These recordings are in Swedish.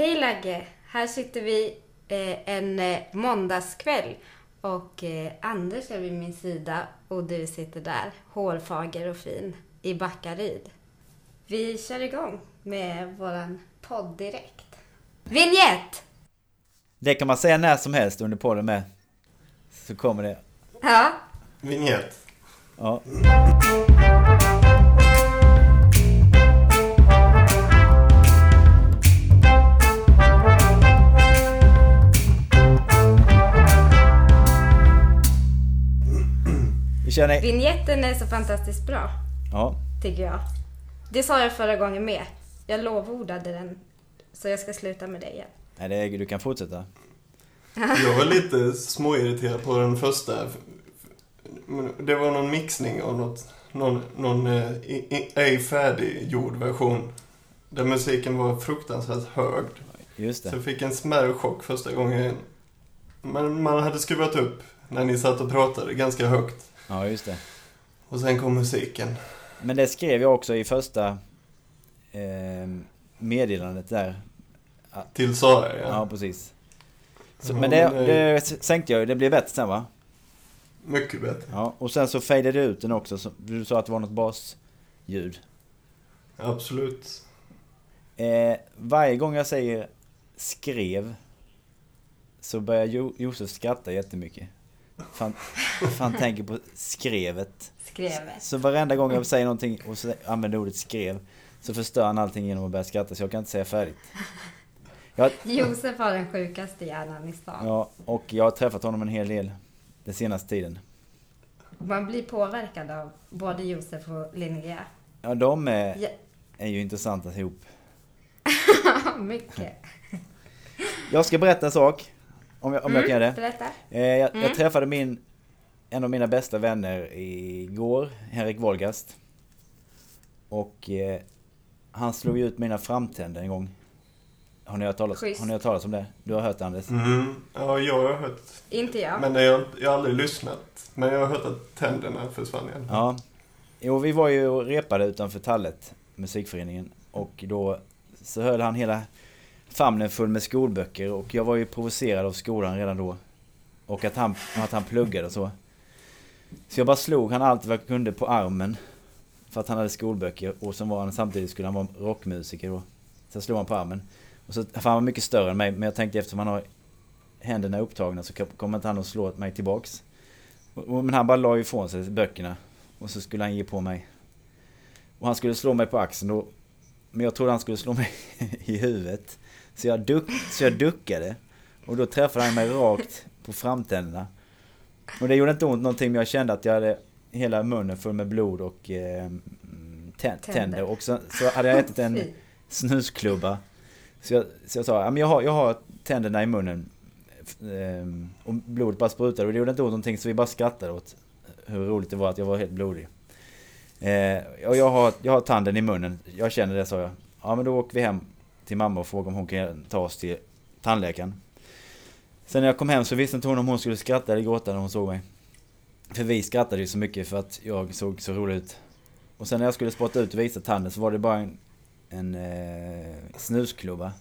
Hej Lagge! Här sitter vi eh, en eh, måndagskväll och eh, Anders är vid min sida och du sitter där, hårfager och fin, i Backaryd. Vi kör igång med våran podd direkt. Vignett! Det kan man säga när som helst under podden med. Så kommer det. Ja, Vignett. Ja. Vi kör en... vignetten är så fantastiskt bra, Ja. tycker jag. Det sa jag förra gången med. Jag lovordade den, så jag ska sluta med det igen. Nej, det är, du kan fortsätta. Jag var lite småirriterad på den första. Det var någon mixning av något, någon, någon eh, ej färdiggjord version. Där musiken var fruktansvärt hög. Just Så det. jag fick en smärre chock första gången. Men man hade skruvat upp när ni satt och pratade ganska högt. Ja, just det. Och sen kom musiken. Men det skrev jag också i första eh, meddelandet där. Till Sara, ja. Ja, precis. Så, men det, det sänkte jag ju. Det blev bättre sen va? Mycket bättre. Ja, och sen så fejdade du ut den också. Så du sa att det var något basljud. Absolut. Eh, varje gång jag säger skrev så börjar jo Josef skratta jättemycket. Fan, fan tänker på skrevet. Skrevet. Så varenda gång jag säger någonting och så använder ordet skrev så förstör han allting genom att börja skratta så jag kan inte säga färdigt. Jag, Josef har den sjukaste hjärnan i stan. ja, och jag har träffat honom en hel del den senaste tiden. Man blir påverkad av både Josef och Linnea. Ja, de är, Ja, är ju intressanta ihop. mycket. Jag ska berätta en sak. Om jag, om jag kan göra det. Berätta. Eh, jag, Mm. jag träffade min, en av mina bästa vänner igår, Henrik Wolgast. Och eh, han slog ut mina framtänder en gång. Har ni, hört talas, har ni hört talas om det? Du har hört det Anders? Mm. Ja, jag har hört. Inte jag. Men jag, jag har aldrig lyssnat. Men jag har hört att tänderna försvann igen. Ja. Jo, vi var ju och repade utanför Tallet, musikföreningen. Och då så höll han hela famnen full med skolböcker. Och jag var ju provocerad av skolan redan då. Och att han, att han pluggade och så. Så jag bara slog han allt vad jag kunde på armen. För att han hade skolböcker. Och som var han samtidigt skulle han vara rockmusiker då. Så jag slog han på armen. Och så, för han var mycket större än mig. Men jag tänkte eftersom han har händerna upptagna så kommer inte han att slå mig tillbaks. Men han bara la ifrån sig böckerna. Och så skulle han ge på mig. Och han skulle slå mig på axeln då. Men jag trodde han skulle slå mig i huvudet. Så jag, duck, så jag duckade. Och då träffade han mig rakt på framtänderna. Och det gjorde inte ont någonting men jag kände att jag hade hela munnen full med blod och eh, tän- Tänder. tänder. Och så, så hade jag ätit en snusklubba. Så jag, så jag sa, jag har, jag har tänderna i munnen. Ehm, Och blodet bara sprutade och det gjorde inte ont någonting så vi bara skrattade åt hur roligt det var att jag var helt blodig. Eh, och jag har, jag har tanden i munnen, jag känner det sa jag. Ja men då åker vi hem till mamma och frågar om hon kan ta oss till tandläkaren. Sen när jag kom hem så visste inte hon om hon skulle skratta eller gråta när hon såg mig. För vi skrattade ju så mycket för att jag såg så rolig ut. Och sen när jag skulle spotta ut och visa tanden så var det bara en, en eh, snusklubba.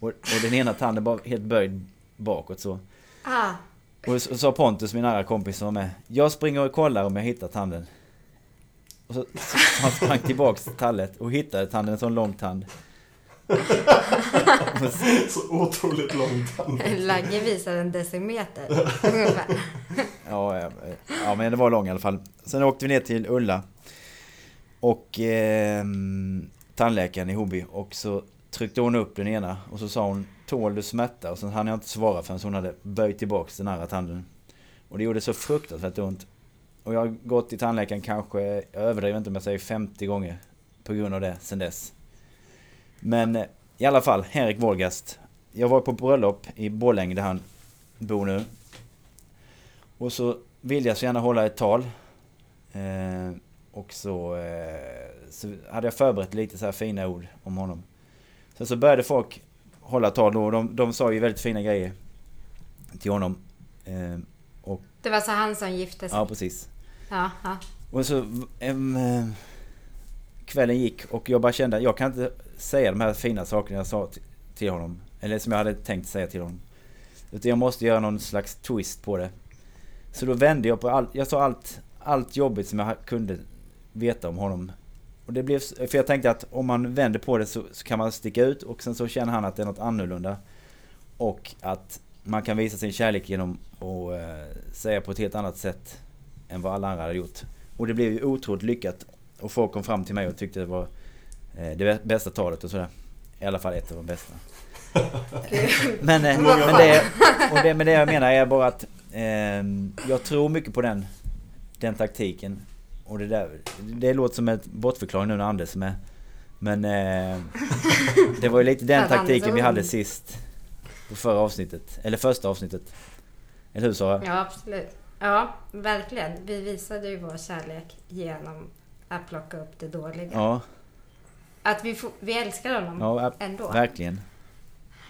Och, och den ena tanden var helt böjd bakåt så. Ah, Och så sa Pontus, min nära kompis som var med. Jag springer och kollar om jag hittar tanden. Och så, så han sprang tillbaks till tallet och hittade tanden, en sån lång tand. Så, otroligt långt. Lagge visar en decimeter ungefär. ja, ja, ja, men det var lång i alla fall. Sen åkte vi ner till Ulla. Och eh, tandläkaren i Hoby. Och så tryckte hon upp den ena och så sa hon Tål du smärta? Och sen hann jag inte svara förrän hon hade böjt tillbaks den andra tanden. Och det gjorde så fruktansvärt ont. Och jag har gått till tandläkaren kanske, jag överdriver inte om jag säger 50 gånger. På grund av det sen dess. Men eh, i alla fall, Henrik Wolgast. Jag var på bröllop i Borlänge där han bor nu. Och så ville jag så gärna hålla ett tal. Eh, och så, eh, så hade jag förberett lite så här fina ord om honom. Sen så började folk hålla tal då och de, de sa ju väldigt fina grejer till honom. Eh, och, Det var så han som gifte sig. ja, precis. Ja, ja. Och så eh, kvällen gick och jag bara kände jag kan inte säga de här fina sakerna jag sa till, honom. Eller som jag hade tänkt säga till honom. Utan jag måste göra någon slags twist på det. Så då vände jag på allt. Jag sa allt, allt jobbigt som jag kunde veta om honom. Och det blev, för jag tänkte att om man vänder på det så, så kan man sticka ut och sen så känner han att det är något annorlunda. Och att man kan visa sin kärlek genom att eh, säga på ett helt annat sätt än vad alla andra hade gjort. Och det blev ju otroligt lyckat. Och folk kom fram till mig och tyckte det var det bästa talet och sådär. I alla fall ett av de bästa. men, eh, men, det, och det, men det jag menar är bara att eh, jag tror mycket på den, den taktiken. Och det där, det låter som ett bortförklaring nu när Anders är med. Men eh, det var ju lite den taktiken vi hade sist. På förra avsnittet. Eller första avsnittet. Eller hur Sara? Ja, absolut. Ja, verkligen. Vi visade ju vår kärlek genom att plocka upp det dåliga. Ja, Att vi, får, vi älskar honom ja ändå. verkligen.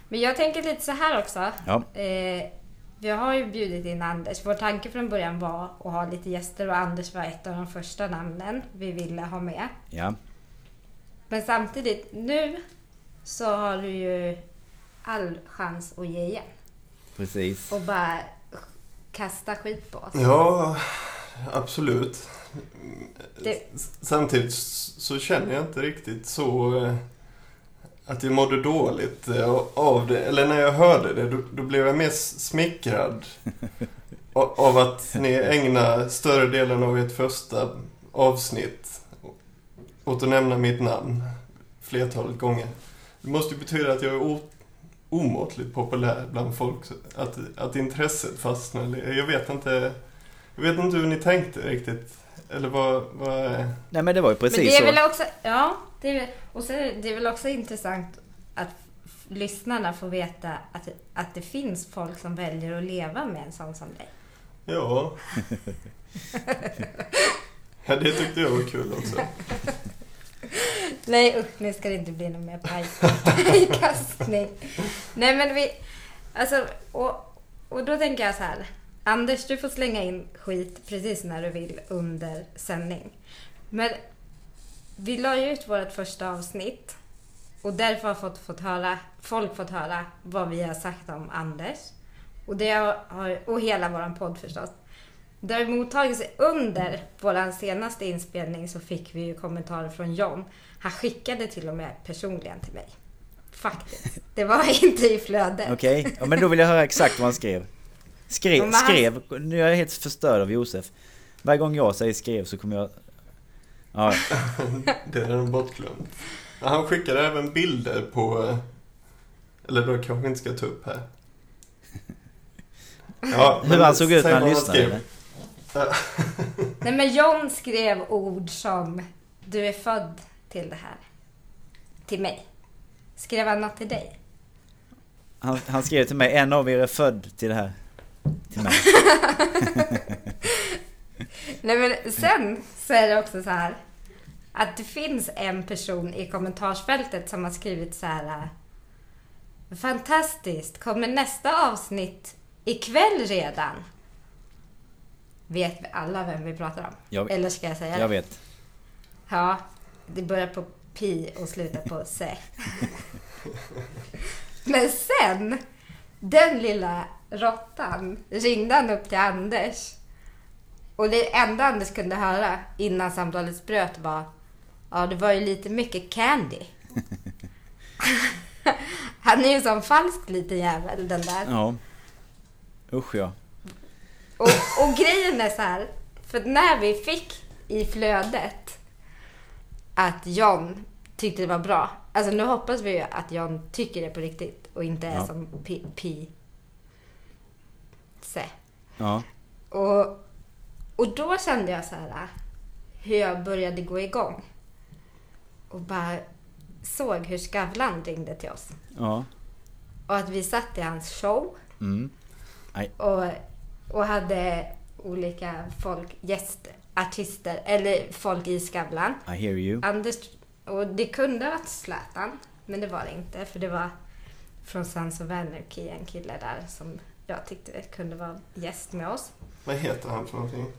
Men jag tänker lite så här också. Ja. Eh, vi har ju bjudit in Anders. Vår tanke från början var att ha lite gäster och Anders var ett av de första namnen vi ville ha med. Ja, Men samtidigt, nu så har du ju all chans att ge igen. precis. Och bara kasta skit på oss. Ja, absolut. Det- Samtidigt så känner jag inte riktigt så eh, att jag mådde dåligt eh, av det. Eller när jag hörde det, då, då blev jag mer smickrad a- av att ni ägnar större delen av ert första avsnitt åt att nämna mitt namn flertalet gånger. Det måste ju betyda att jag är omåttligt populär bland folk. Att, att intresset fastnar. Jag vet inte jag vet inte hur ni tänkte riktigt. Eller vad... vad Nej men det var ju precis Men det är så. väl också, ja, det är, och så är det, är väl också intressant att lyssnarna får veta att, att det finns folk som väljer att leva med en sån som dig. ja. ja, det tyckte jag var kul också. Nej usch, nu ska det inte bli någon mer paj- pajkastning. Nej men vi, alltså, och, och då tänker jag så här. Anders, du får slänga in skit precis när du vill under sändning. Men vi la ju ut vårt första avsnitt och därför har fått, fått höra, folk fått höra vad vi har sagt om Anders. Och, det har, och hela vår podd förstås. Det har mottagits under vår senaste inspelning så fick vi ju kommentarer från John. Han skickade till och med personligen till mig. Faktiskt. Det var inte i flödet. Okej, ja, men då vill jag höra exakt vad han skrev. Skrev, han- skrev, nu är jag helt förstörd av Josef. Varje gång jag säger skrev så kommer jag... Ja, Det är en bortglömd. Han skickade även bilder på... Eller då kanske vi inte ska ta upp här. Ja, hur men han såg ut när han lyssnade. Nej men John skrev ord som Du är född till det här. Till mig. Skrev han något till dig? Han, han skrev till mig, en av er är född till det här. Mig. Nej men sen så är det också så här. Att det finns en person i kommentarsfältet som har skrivit så här. Fantastiskt! Kommer nästa avsnitt ikväll redan? Vet vi alla vem vi pratar om? Jag, Eller ska jag säga jag vet. Ja, det börjar på pi och slutar på se. Men sen, den lilla råttan, ringde han upp till Anders. Och det enda Anders kunde höra innan samtalet bröt var Ja, det var ju lite mycket candy. Han är ju sån falsk liten jävel, den där. Ja. Usch ja. Och, och grejen är så här, för när vi fick i flödet att John tyckte det var bra. Alltså nu hoppas vi ju att John tycker det på riktigt och inte är Ja. som pi, pi se. Ja. Och, och då kände jag så här hur jag började gå igång. Och bara såg hur Skavlan ringde till oss. Ja. Och att vi satt i hans show. Mm. och, och hade olika folk, gästartister, eller folk i Skavlan. I hear you. Anders, och det kunde ha varit Zlatan, men det var det inte. För det var från Sons of Anarchy, en kille där som jag tyckte kunde vara gäst med oss. Vad heter han för någonting?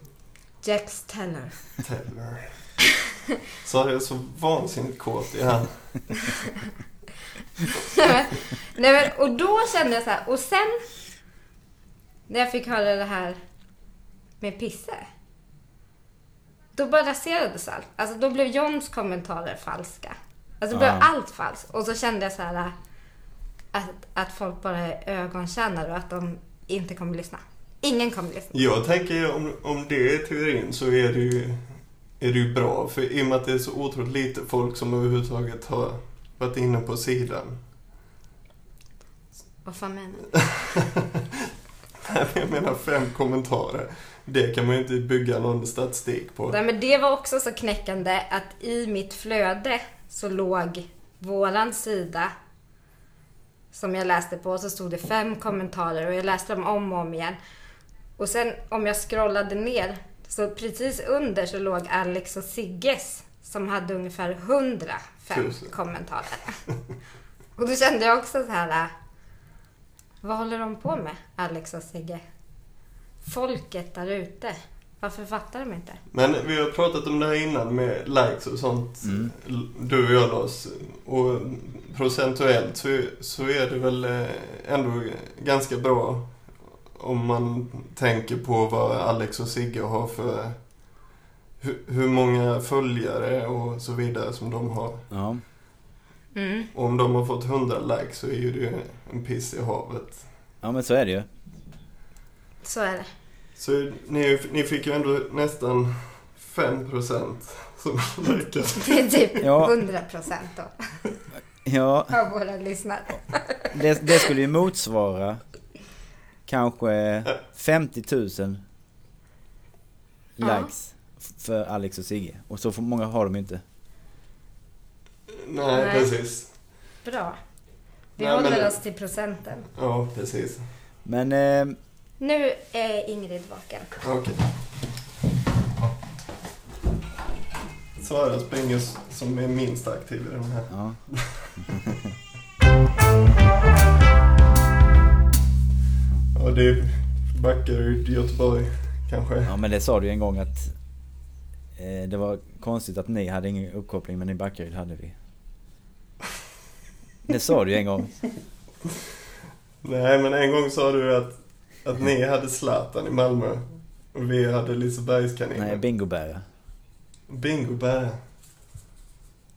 Jax Teller. Taylor. Så jag är så vansinnigt kåt i han. Nej, men, och då kände jag så här, och sen när jag fick höra det här med Pisse. Då bara raserades allt. Alltså då blev Johns kommentarer falska. Alltså då blev Ja. allt falskt. Och så kände jag så här att, att folk bara är ögontjänare och att de inte kommer lyssna. Ingen kommer lyssna. Jag tänker om, om det är teorin så är det ju, är det ju bra. För i och med att det är så otroligt lite folk som överhuvudtaget har varit inne på sidan. Vad fan menar du? Jag menar fem kommentarer. Det kan man ju inte bygga någon statistik på. Nej, men det var också så knäckande att i mitt flöde så låg våran sida som jag läste på så stod det fem kommentarer och jag läste dem om och om igen. Och sen om jag scrollade ner så precis under så låg Alex och Sigges som hade ungefär 105 Tusen. kommentarer. Och då kände jag också så här. äh, Vad håller de på med, Alex och Sigge? Folket där ute. Varför fattar de inte? Men vi har pratat om det här innan med likes och sånt. Mm. Du och jag Lars. Och procentuellt så, så är det väl eh, ändå ganska bra om man tänker på vad Alex och Sigge har för hur, hur många följare och så vidare som de har. Ja. Mm. Och om de har fått 100 likes så är ju det en piss i havet. ja, men så är det ju. Så är det. Så ni, ni fick ju ändå nästan 5% som likade. Det är typ Ja. 100 procent då Ja, av våra lyssnare. det, det skulle ju motsvara kanske 50 000 Ja. likes för Alex och Sigge. Och så många har de inte. Nej, Nej. precis. Bra. Vi Nej, håller men- oss till procenten. Ja, precis. Men eh, Nu är Ingrid vaken. Okej. Sara springer som är minst aktiv i den här. ja. Ja, det är Backaryd, Göteborg kanske. ja, men det sa du ju en gång att eh, det var konstigt att ni hade ingen uppkoppling men i Backaryd hade vi. Det sa du ju en gång. Nej, men en gång sa du att, att ni hade Zlatan i Malmö. Och vi hade Lisebergskaniner. Nej, bingobära. Bingobär.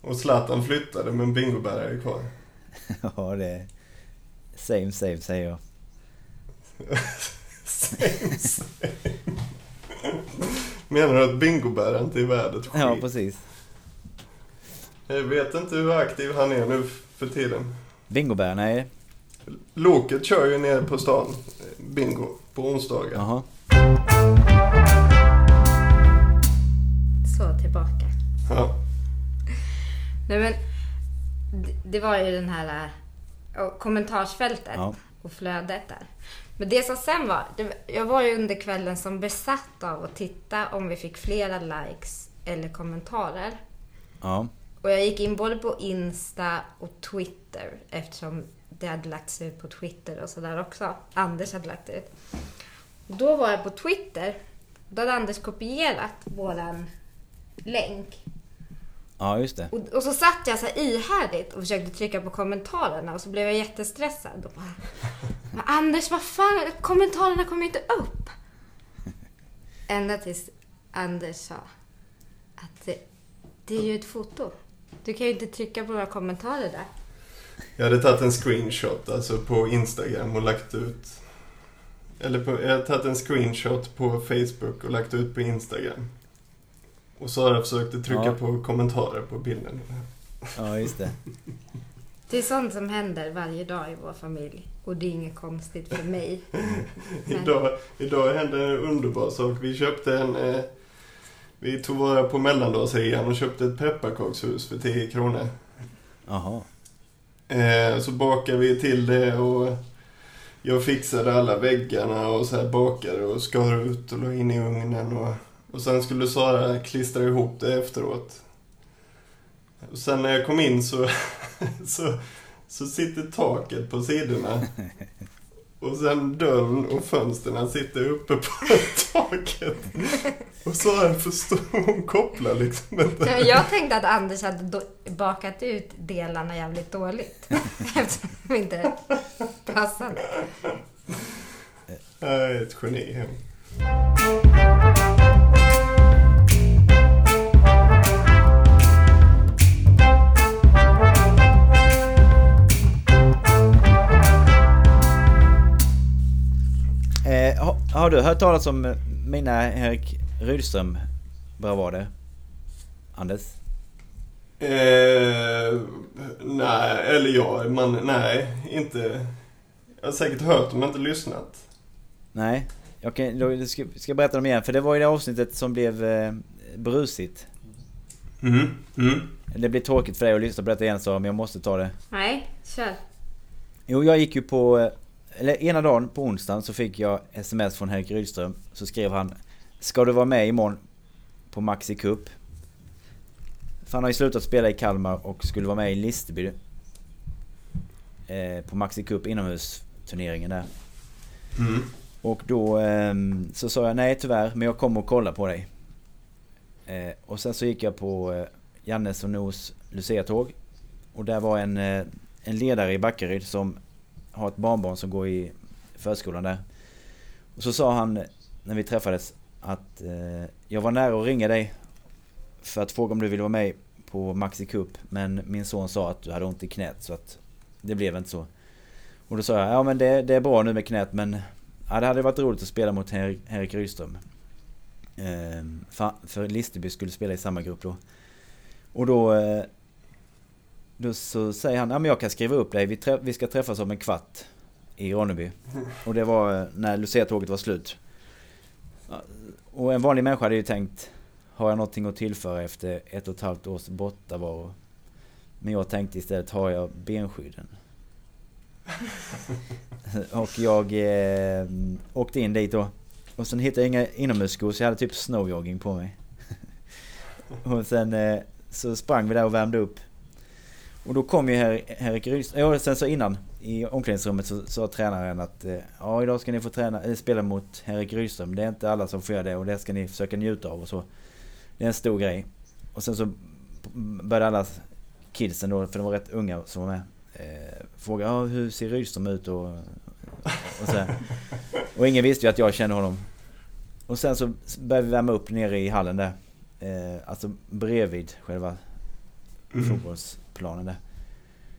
Och Zlatan flyttade, men Bingobär är kvar. Ja, det är same same säger jag. Same, same. Menar du att Bingobär inte är värd ett skit? Ja, precis. Jag vet inte hur aktiv han är nu för tiden. Bingobära, nej. Loket kör ju nere på stan, eh, bingo, på onsdagar. Jaha. Så tillbaka. Ja. Nej men, det, var ju den här äh, kommentarsfältet Ja. och flödet där. Men det som sen var, jag var ju under kvällen som besatt av att titta om vi fick flera likes eller kommentarer. Ja. Och jag gick in både på Insta och Twitter eftersom det hade lagts ut på Twitter och sådär också. Anders hade lagt ut. Då var jag på Twitter. Då hade Anders kopierat våran länk. Ja, just det. Och, och så satt jag så här ihärdigt och försökte trycka på kommentarerna och så blev jag jättestressad. Och bara, men Anders, vad fan, kommentarerna kommer inte upp. Ända tills Anders sa att det, det är ju ett foto. Du kan ju inte trycka på några kommentarer där. Jag hade tagit en screenshot alltså på Instagram och lagt ut... Eller på, jag hade tagit en screenshot på Facebook och lagt ut på Instagram. Och Sara försökte trycka Ja. på kommentarer på bilden. Ja, just det. Det är sånt som händer varje dag i vår familj. Och det är inget konstigt för mig. Men- Idag, idag hände en underbar sak. Vi köpte en... Eh, vi tog vara på mellandagsrean och köpte ett pepparkakshus för 10 kronor. Jaha. Eh, så bakade vi till det och jag fixade alla väggarna och så här bakade och skar ut och la in i ugnen. Och, och sen skulle Sara klistra ihop det efteråt. Och sen när jag kom in så, så, så sitter taket på sidorna. Och sen dörren och fönstren sitter uppe på taket. Och så har jag förstått, hon kopplar liksom inte. Jag tänkte att Anders hade bakat ut delarna jävligt dåligt. Eftersom de inte passade. Jag är ett geni. Har, du hört talas om eh, mina Henrik Rydström bravader? Anders? Eh, nej, eller ja, man, nej, inte. Jag har säkert hört men inte lyssnat. Nej? Jag kan, då ska, ska jag berätta dem igen, för det var ju det avsnittet som blev eh, brusigt. Mm. Mm. Det blir tråkigt för dig att lyssna på detta igen så men jag måste ta det. Nej, kör. Jo, jag gick ju på... eh, Eller ena dagen på onsdagen så fick jag sms från Henrik Rydström. Så skrev han Ska du vara med imorgon på Maxi Cup? För han har ju slutat spela i Kalmar och skulle vara med i Listerby. Eh, på Maxi Cup inomhusturneringen där. Mm. Och då ehm, så sa jag nej tyvärr, men jag kommer och kolla på dig. Eh, och sen så gick jag på eh, Jannes och Nos Lucia-tåg. Och där var en, eh, en ledare i Backaryd som har ett barnbarn som går i förskolan där. Och så sa han när vi träffades att eh, jag var nära att ringa dig för att fråga om du ville vara med på Maxi Cup. Men min son sa att du hade ont i knät så att det blev inte så. Och då sa jag, ja men det, det är bra nu med knät men Ja, det hade varit roligt att spela mot Henrik, Henrik Rydström. Eh, för, för Listerby skulle spela i samma grupp då. Och då... eh, då så säger han, ja men jag kan skriva upp dig, vi, trä, vi ska träffas om en kvart i Ronneby. Och det var eh, när Lucia-tåget var slut. Och en vanlig människa hade ju tänkt, har jag någonting att tillföra efter ett och ett halvt års bortavaro? Men jag tänkte istället, har jag benskydden? och jag eh, åkte in dit då. Och sen hittade jag inga inomhusskor så jag hade typ snowjogging på mig. och sen eh, så sprang vi där och värmde upp. Och då kom ju Her Henrik Rydström, ja sen så innan i omklädningsrummet så sa tränaren att eh, ja idag ska ni få träna, eller spela mot Henrik Rydström. Det är inte alla som får göra det och det ska ni försöka njuta av och så. Det är en stor grej. Och sen så började alla kidsen då, för de var rätt unga som var med. Eh, fråga ja, hur ser Rydström ut och, och så här. Och ingen visste ju att jag kände honom. Och sen så började vi värma upp nere i hallen där. Eh, alltså bredvid själva Mm planen där.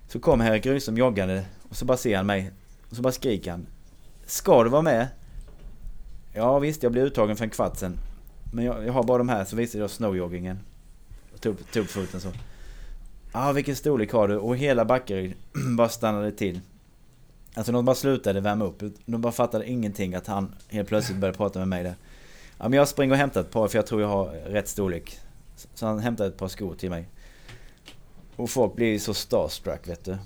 Så kom Henrik Rydström joggande och så bara ser han mig. Och så bara skriker han. Ska du vara med? Ja visst, jag blev uttagen för en kvart sen. Men jag, jag har bara de här, så visade jag snowjoggingen. Och tog, upp- tog foten så. Ja, ah, vilken storlek har du? Och hela Backaryd bara stannade till. Alltså de bara slutade värma upp. De bara fattade ingenting att han helt plötsligt började prata med mig där. Ja men jag springer och hämtar ett par för jag tror jag har rätt storlek. Så han hämtade ett par skor till mig. Och folk blir ju så starstruck vet du.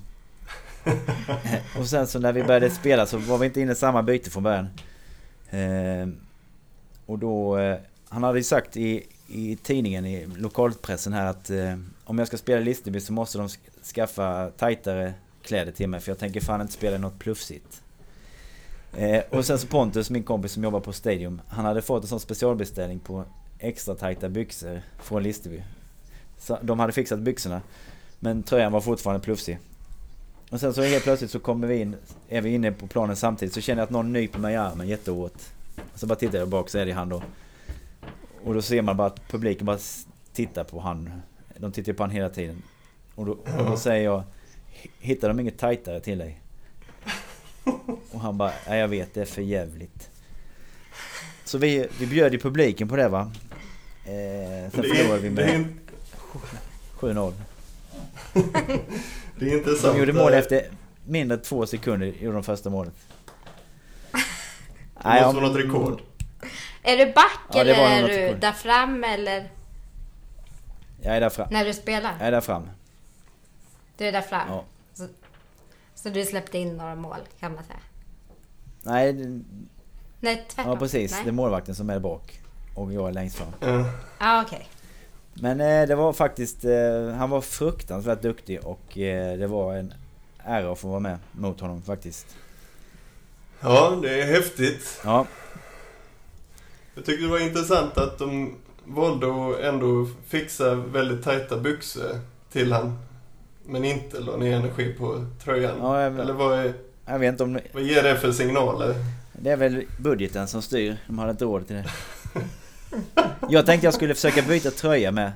och sen så när vi började spela så var vi inte inne i samma byte från början. Eh, och då... Eh, han hade ju sagt i, i tidningen, i lokalpressen här att eh, om jag ska spela i Listerby så måste de skaffa tajtare kläder till mig för jag tänker fan inte spela i något plufsigt. Eh, och sen så Pontus, min kompis som jobbar på Stadium, han hade fått en sån specialbeställning på extra tajta byxor från Listerby. Så de hade fixat byxorna, men tröjan var fortfarande plufsig. Och sen så helt plötsligt så kommer vi in, är vi inne på planen samtidigt, så känner jag att någon nyper mig i armen jättehårt. Så bara tittar jag bak så är det han då. Och då ser man bara att publiken bara tittar på han. De tittar på han hela tiden. Och då, och då säger jag Hittar de inget tajtare till dig? Och han bara, nej jag vet det är för jävligt. Så vi, vi bjöd ju publiken på det va. Eh, sen förlorade vi med in- 7-0. Det är intressant. De gjorde mål eh, efter mindre än två sekunder, gjorde de första målet. Det måste om- vara något rekord. Är du back Ja, eller är du rekord. där fram eller Jag är där fram. när du spelar? Jag är där fram. Du är där fram? Ja. Så, så du släppte in några mål kan man säga? Nej, det- Nej, tvärtom. ja precis. Nej. Det är målvakten som är bak. Och jag är längst fram. Ja. Ja, okej. Men eh, det var faktiskt... Eh, han var fruktansvärt duktig och eh, det var en ära att få vara med mot honom faktiskt. Ja, det är häftigt. Ja, Jag tycker det var intressant att de valde att ändå fixa väldigt tajta byxor till han. Men inte la ner energi på tröjan. Ja, jag- Eller vad, är, jag vet inte om... vad ger det för signaler? Det är väl budgeten som styr. De hade inte råd till det. Jag tänkte jag skulle försöka byta tröja med.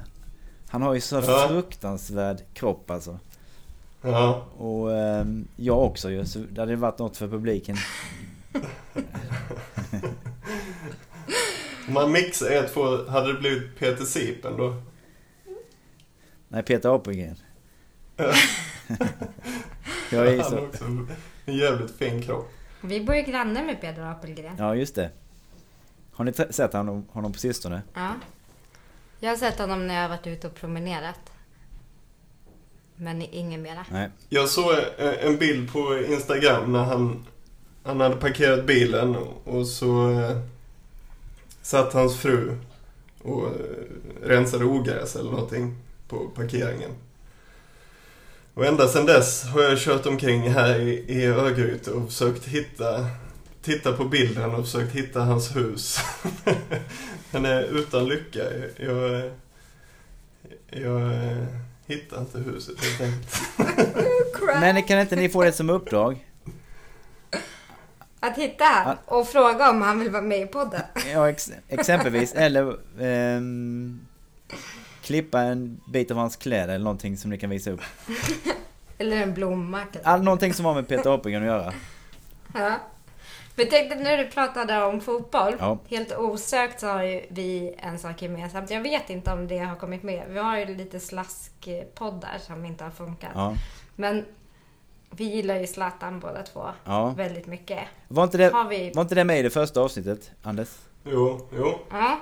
Han har ju så Ja. fruktansvärd kropp alltså. Ja, Och ehm, jag också ju. Så det hade varit något för publiken. om man mixar er två, hade det blivit Peter Sipen då? Nej, Peter Apelgren. Ja. Jag är ju Han har så... också en jävligt fin kropp. Vi bor ju granne med Peder Apelgren. Ja, just det. Har ni sett honom, honom på sistone? Ja. Jag har sett honom när jag har varit ute och promenerat. Men ingen mera. Nej. Jag såg eh, en bild på Instagram när han, han hade parkerat bilen och så eh, satt hans fru och eh, rensade ogräs eller någonting på parkeringen. Och ända sedan dess har jag kört omkring här i, i Örgryte och försökt hitta, titta på bilden och försökt hitta hans hus. Men är utan lycka. Jag, jag hittar inte huset helt enkelt. Men kan inte ni få det som uppdrag? Att hitta och fråga om han vill vara med i podden. Ja, ex- exempelvis. Eller ehm, klippa en bit av hans kläder eller någonting som ni kan visa upp. Eller en blomma. kanske. All, någonting som har med Peter Apelgren att göra. Ja. Men tänk dig när du pratade om fotboll. Ja. Helt osökt så har ju vi en sak gemensamt. Jag vet inte om det har kommit med. Vi har ju lite slaskpoddar som inte har funkat. Ja. Men vi gillar ju Zlatan båda två ja. väldigt mycket. Var, inte det, Har vi... var inte det med i det första avsnittet, Anders? Jo, jo. Ja.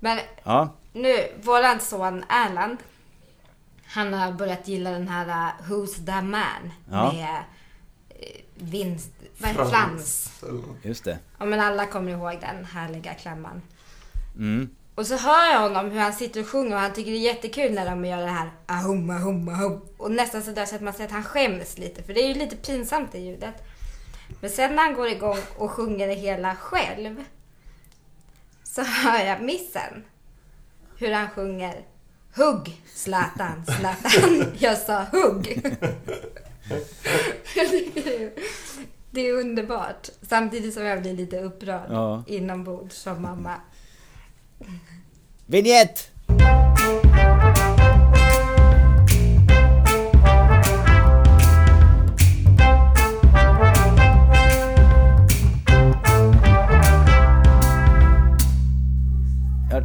Men Ja. nu, våran son Erland. Han har börjat gilla den här uh, Who's the man? Ja. Med vinst... Vad heter Frans. Just det. Ja men alla kommer ihåg den härliga klämman. Mm. Och så hör jag honom hur han sitter och sjunger och han tycker det är jättekul när de gör det här ahum, ahum, ahum. Och nästan så där så att man ser att han skäms lite för det är ju lite pinsamt det ljudet. Men sen när han går igång och sjunger det hela själv så hör jag missen. Hur han sjunger Hugg Zlatan, Zlatan. Jag sa hugg. jag tycker det är, det är underbart. Samtidigt som jag blir lite upprörd Ja. inombords som mamma. Vignett!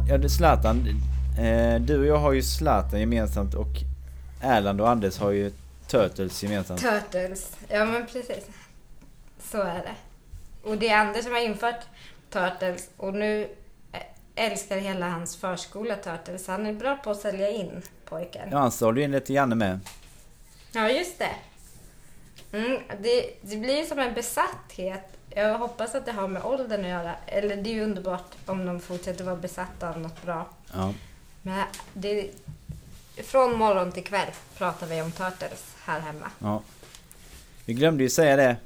Ja, Zlatan. Eh, du och jag har ju Zlatan gemensamt och Erland och Anders har ju Turtles gemensamt. Turtles. Ja, men precis. Så är det. Och det är Anders som har infört Turtles och nu älskar hela hans förskola Turtles. Han är bra på att sälja in pojken. Ja, han sålde in lite grann med. Ja, just det. Mm, det. Det blir som en besatthet. Jag hoppas att det har med åldern att göra. Eller det är ju underbart om de fortsätter vara besatta av något bra. Ja. Men det, från morgon till kväll pratar vi om Turtles här hemma. Ja. Vi glömde ju säga det.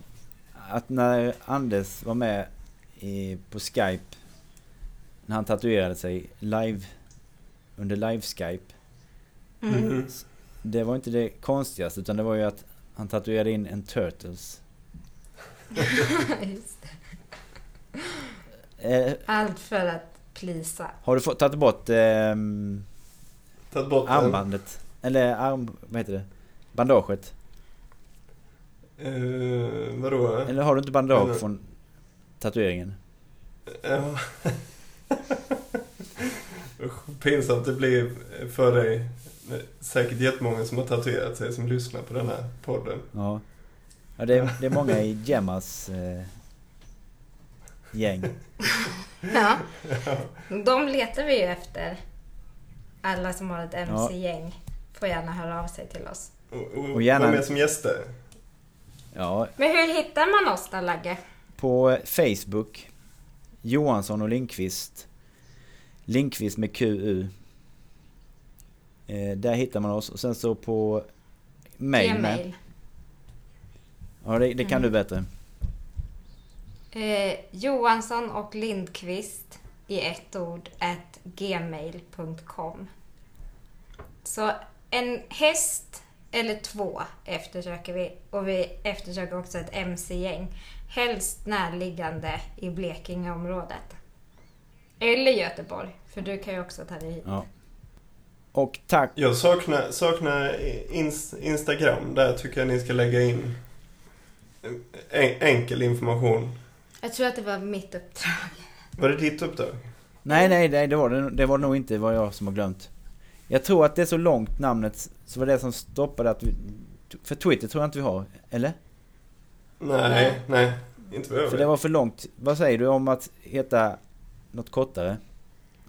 Att när Anders var med i, på Skype. När han tatuerade sig live. Under live-Skype. Mhm. Det var inte det konstigaste utan det var ju att han tatuerade in en Turtles. Just det. Eh, Allt för att plisa. har du fått, tagit bort ehm, Tagit bort den. armbandet? Eller arm... Vad heter det? Bandaget? Eh, vadå? Eller har du inte bandage Eller- från tatueringen? Ja. Usch, pinsamt det blir för dig. Säkert jättemånga som har tatuerat sig som lyssnar på den här podden. Ja. Ja, det är, det är många i Gemmas eh, gäng. Ja. De letar vi ju efter. Alla som har ett MC-gäng får gärna höra av sig till oss. Och, och, Och gärna- med som gäster. Ja, Men hur hittar man oss då, Lagge? på Facebook. Johansson och Linkvist. Linkvist med QU. Eh, där hittar man oss. Och sen så på mail med. Gmail. Ja, det, det kan Mm. du bättre. Eh, Johansson och Lindqvist i ett ord at gmail.com. Så en häst eller två eftersöker vi. Och vi eftersöker också ett mc-gäng. Helst närliggande i Blekingeområdet. Eller Göteborg, för du kan ju också ta dig hit. Ja. Och tack. Jag saknar, saknar ins, Instagram. Där tycker jag ni ska lägga in en, enkel information. Jag tror att det var mitt uppdrag. Var det ditt uppdrag? Nej, nej, nej det var det, det var nog inte vad jag som har glömt. Jag tror att det är så långt namnet, så var det som stoppade att vi... För Twitter tror jag inte vi har, eller? Nej, nej. Inte vad jag För det var för långt. Vad säger du om att heta något kortare?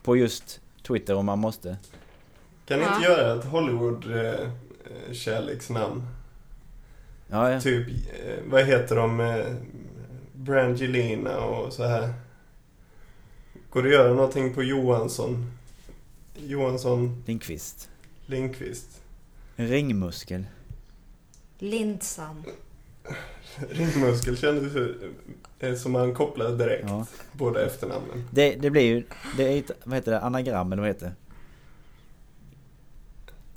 På just Twitter om man måste. Kan ni Ja. inte göra ett Hollywood-kärleksnamn? Ja, ja. Typ, eh, vad heter de? Eh, Brangelina och så här. Går det att göra någonting på Johansson? Johansson Lindqvist. Lindqvist. Ringmuskel. Lindsson. Ringmuskel kändes ju, eh, som man kopplade direkt. Ja. Båda efternamnen. Det, det blir ju... Det är ett, vad heter det? Anagram eller vad heter det?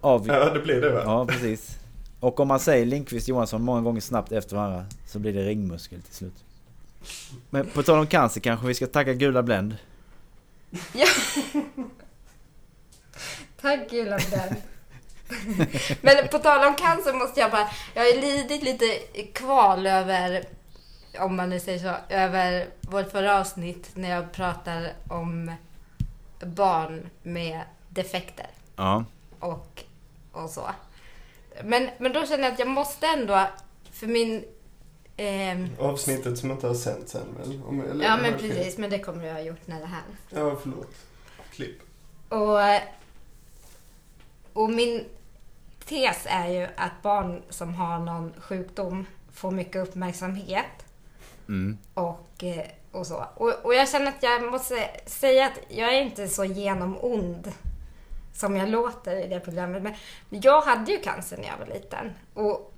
Av... Ja, det blir det va? Ja, precis. Och om man säger Lindqvist Johansson många gånger snabbt efter varandra så blir det ringmuskel till slut. Men på tal om cancer kanske vi ska tacka Gula Blend. Ja. Tack Gula Blend. Men på tal om cancer måste jag bara... Jag har ju lidit lite kval över, om man nu säger så, över vårt förra avsnitt när jag pratar om barn med defekter Ja. och, och så. Men, men då känner jag att jag måste ändå, för min... ehm, Avsnittet som inte har sänts än väl? Om, eller, ja men precis, men det kommer jag ha gjort när det här Ja, förlåt. Klipp. Och, och min tes är ju att barn som har någon sjukdom får mycket uppmärksamhet Mm. och, eh, och så. Och, och jag känner att jag måste säga att jag är inte så genomond som jag låter i det programmet. Men jag hade ju cancer när jag var liten. Och,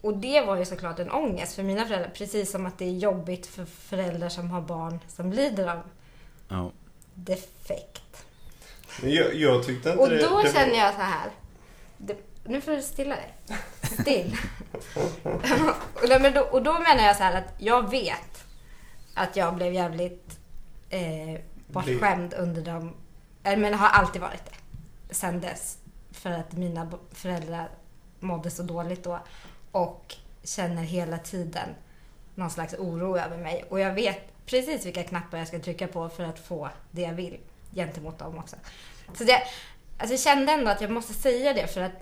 och det var ju såklart en ångest för mina föräldrar. Precis som att det är jobbigt för föräldrar som har barn som lider av Ja. defekt. Jag, jag tyckte inte Och det... då det känner var... jag så här. Det, nu får du stilla dig. Still. och, då, menar jag så här att jag vet att jag blev jävligt eh, bortskämd under de... Men har alltid varit det. Sen dess. För att mina föräldrar mådde så dåligt då. Och känner hela tiden någon slags oro över mig. Och jag vet precis vilka knappar jag ska trycka på för att få det jag vill gentemot dem också. Så det, alltså jag kände ändå att jag måste säga det för att,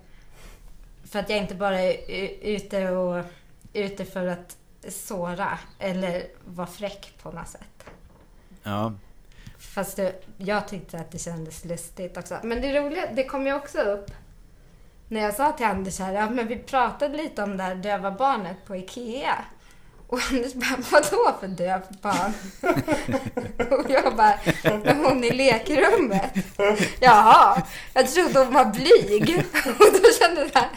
för att jag inte bara är ute, och, ute för att såra eller vara fräck på något sätt. Ja. Fast det, jag tyckte att det kändes lustigt också. Men det roliga, det kom ju också upp när jag sa till Anders här, ja men vi pratade lite om det här döva barnet på IKEA. Och Anders bara, vadå för dövt barn? och jag bara, men hon i lekrummet. Jaha, jag trodde hon var blyg. och då kände jag här,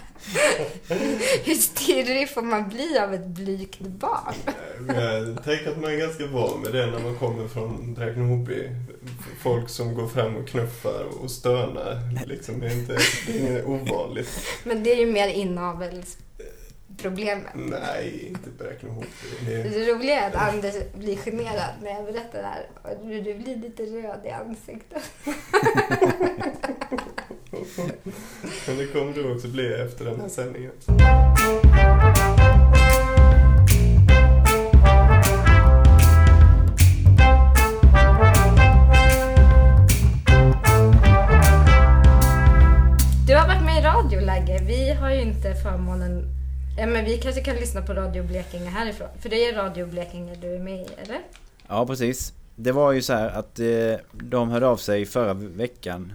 hur stirrig får man bli av ett blygt barn? Jag tänker att man är ganska van med det när man kommer från Bräkne-Hoby. Folk som går fram och knuffar och stönar. Liksom, det är inte det är ovanligt. Men det är ju mer inavelsproblemet. Nej, inte Bräkne-Hoby. Det är... Det roliga är att Anders blir generad när jag berättar det här. Du blir lite röd i ansiktet. Men det kommer du också bli efter den här sändningen. Du har varit med i radio, Lagge. Vi har ju inte förmånen... Ja, men vi kanske kan lyssna på Radio Blekinge härifrån. För det är Radio Blekinge du är med i, eller? Ja, precis. Det var ju så här att eh, de hörde av sig förra veckan.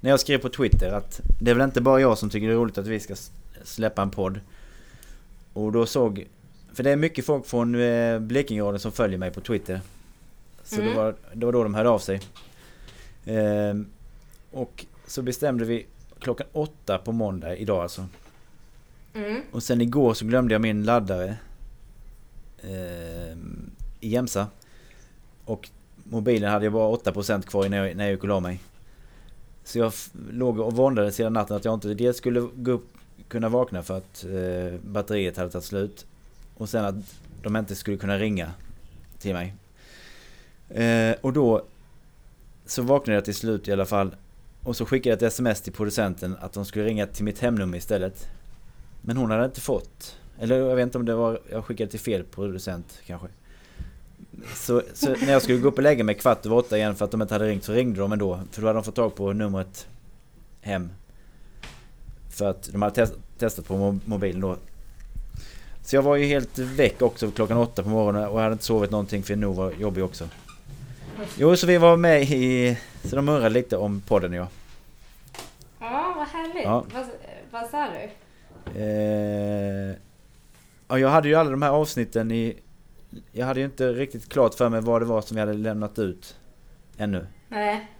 När jag skrev på Twitter att det är väl inte bara jag som tycker det är roligt att vi ska släppa en podd. Och då såg... För det är mycket folk från eh, Blekingeradion som följer mig på Twitter. Så Mm. det, var, det var då de hörde av sig. Ehm, och så bestämde vi klockan åtta på måndag, idag alltså. Mm. Och sen igår så glömde jag min laddare. Eh, i Jämsa. Och mobilen hade jag bara 8% kvar när jag, när jag gick och la mig. Så jag låg och våndades hela natten att jag inte dels skulle gå upp, kunna vakna för att eh, batteriet hade tagit slut. Och sen att de inte skulle kunna ringa till mig. Eh, och då så vaknade jag till slut i alla fall. Och så skickade jag ett sms till producenten att de skulle ringa till mitt hemnummer istället. Men hon hade inte fått. Eller jag vet inte om det var, jag skickade till fel producent kanske. Så, så när jag skulle gå upp och lägga mig kvart över åtta igen för att de inte hade ringt så ringde de ändå. För då hade de fått tag på numret hem. För att de hade test, testat på mo- mobilen då. Så jag var ju helt väck också klockan åtta på morgonen och hade inte sovit någonting för nog var jobbig också. Jo, så vi var med i... Så de undrade lite om podden ja. Ja, vad härligt. Ja. Vad, vad sa du? Eh, ja, jag hade ju alla de här avsnitten i... Jag hade ju inte riktigt klart för mig vad det var som vi hade lämnat ut. Ännu. Nej.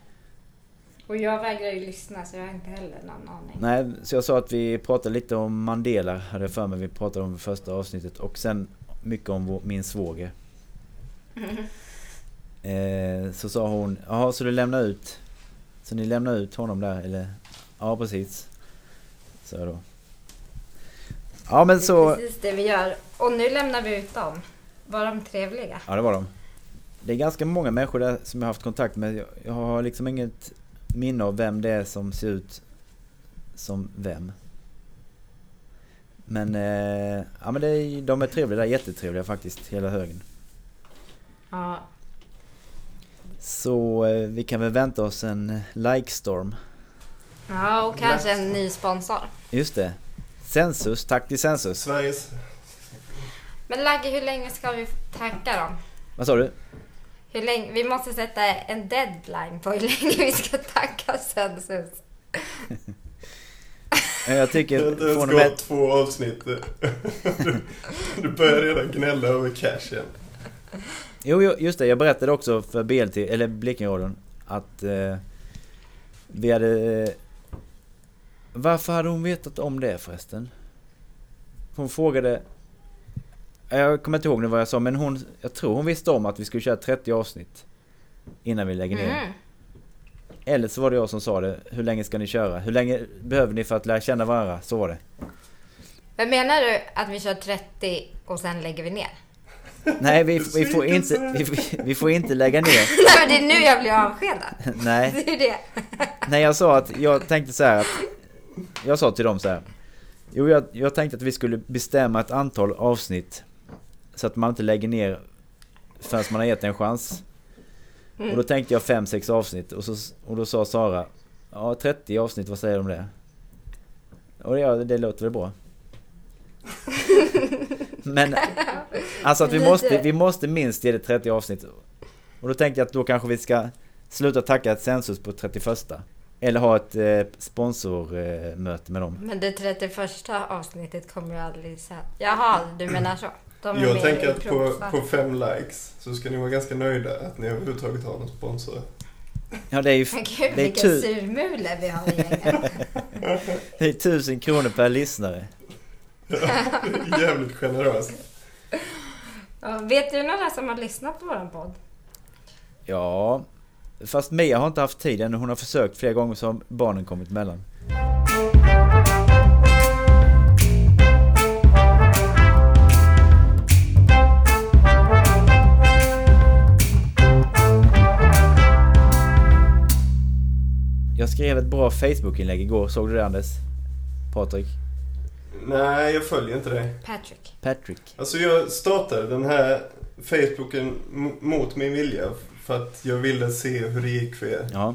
Och jag vägrar ju lyssna så jag har inte heller någon aning. Nej, så jag sa att vi pratade lite om Mandela, hade jag för mig. Vi pratade om första avsnittet. Och sen mycket om vår, min svåger. Eh, så sa hon, jaha så du lämnar ut... Så ni lämnar ut honom där eller? Ja precis. Så då. Ja men Det är så... precis det vi gör. Och nu lämnar vi ut dem. Var de trevliga? Ja det var de. Det är ganska många människor där som jag har haft kontakt med. Jag, jag har liksom inget minne av vem det är som ser ut som vem. Men, eh, ja, men det är, de är trevliga där, jättetrevliga faktiskt, hela högen. Ja. Så eh, vi kan väl vänta oss en like-storm. Ja, och kanske en ny sponsor. Just det. Census, tack till Census. Sveriges... Men Lagge, hur länge ska vi tacka dem? Vad sa du? Hur länge? Vi måste sätta en deadline på hur länge vi ska tacka Census. Eh, Jag Det har tycker inte ens med... två avsnitt. Du, du börjar redan gnälla över cash igen. Jo, just det. Jag berättade också för BLT, eller Blekingeradion, att eh, vi hade... Varför hade hon vetat om det förresten? Hon frågade... Jag kommer inte ihåg nu vad jag sa, men hon... Jag tror hon visste om att vi skulle köra 30 avsnitt. Innan vi lägger ner. Mm. Eller så var det jag som sa det. Hur länge ska ni köra? Hur länge behöver ni för att lära känna varandra? Så var det. Men menar du att vi kör 30 och sen lägger vi ner? Nej, vi, vi, får, inte, vi, vi får inte lägga ner. Nej, men det är nu jag blir avskedad. Nej. Det är det. Nej jag sa att jag tänkte så här att Jag sa till dem så här. Jo jag, jag tänkte att vi skulle bestämma ett antal avsnitt Så att man inte lägger ner Förrän man har gett en chans Mm. Och då tänkte jag 5-6 avsnitt och, så, och då sa Sara Ja 30 avsnitt, vad säger du om det? Och ja, det låter väl bra Men Alltså att vi måste, vi måste minst ge det 30 avsnitt Och då tänkte jag att då kanske vi ska Sluta tacka ett census på 31 Eller ha ett eh, sponsormöte med dem Men det 31 avsnittet kommer jag aldrig säga. Jaha, du menar så? Jag tänker att på, på fem likes så ska ni vara ganska nöjda att ni överhuvudtaget har någon sponsor. Ja det är ju Men gud, det är vilken surmule vi har i gänget. det är 1000 kronor per lyssnare Jävligt generöst. Ja, vet du några som har lyssnat på våran podd? Ja Fast Mia har inte haft tid ännu, hon har försökt flera gånger så har barnen kommit emellan Jag skrev ett bra Facebook-inlägg igår, såg du det Anders? Patrik? Nej, jag följer inte dig. Patrick. Patrick? Alltså jag startade den här Facebooken mot min vilja för att jag ville se hur det gick för er. Ja,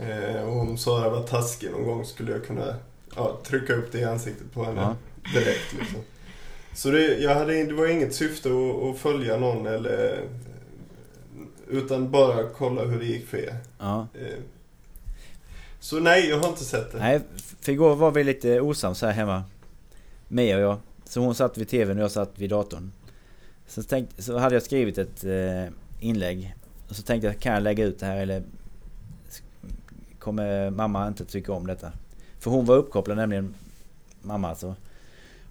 Eh, och om Sara var taskig någon gång skulle jag kunna ja, trycka upp det i ansiktet på henne Ja. direkt. Liksom. Så det, jag hade, det var inget syfte att, att följa någon eller utan bara kolla hur det gick för er. ja. Eh, så nej, jag har inte sett det. Nej, för igår var vi lite osams här hemma. Mia och jag. Så hon satt vid tvn och jag satt vid datorn. Så, tänkte, så hade jag skrivit ett eh, inlägg. Och så tänkte jag, kan jag lägga ut det här eller kommer mamma inte tycka om detta? För hon var uppkopplad nämligen, mamma alltså.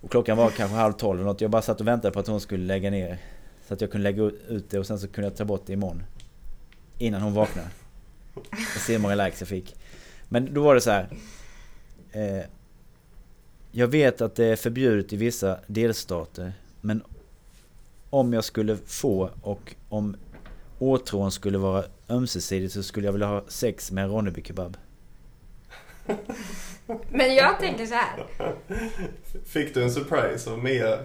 Och klockan var kanske halv tolv eller något. Jag bara satt och väntade på att hon skulle lägga ner Så att jag kunde lägga ut det och sen så kunde jag ta bort det imorgon. Innan hon vaknade. Och se hur många likes jag fick. Men då var det så här. Eh, jag vet att det är förbjudet i vissa delstater. Men om jag skulle få och om åtrån skulle vara ömsesidigt så skulle jag vilja ha sex med en Ronneby kebab. Men jag tänker så här. Fick du en surprise av Mia?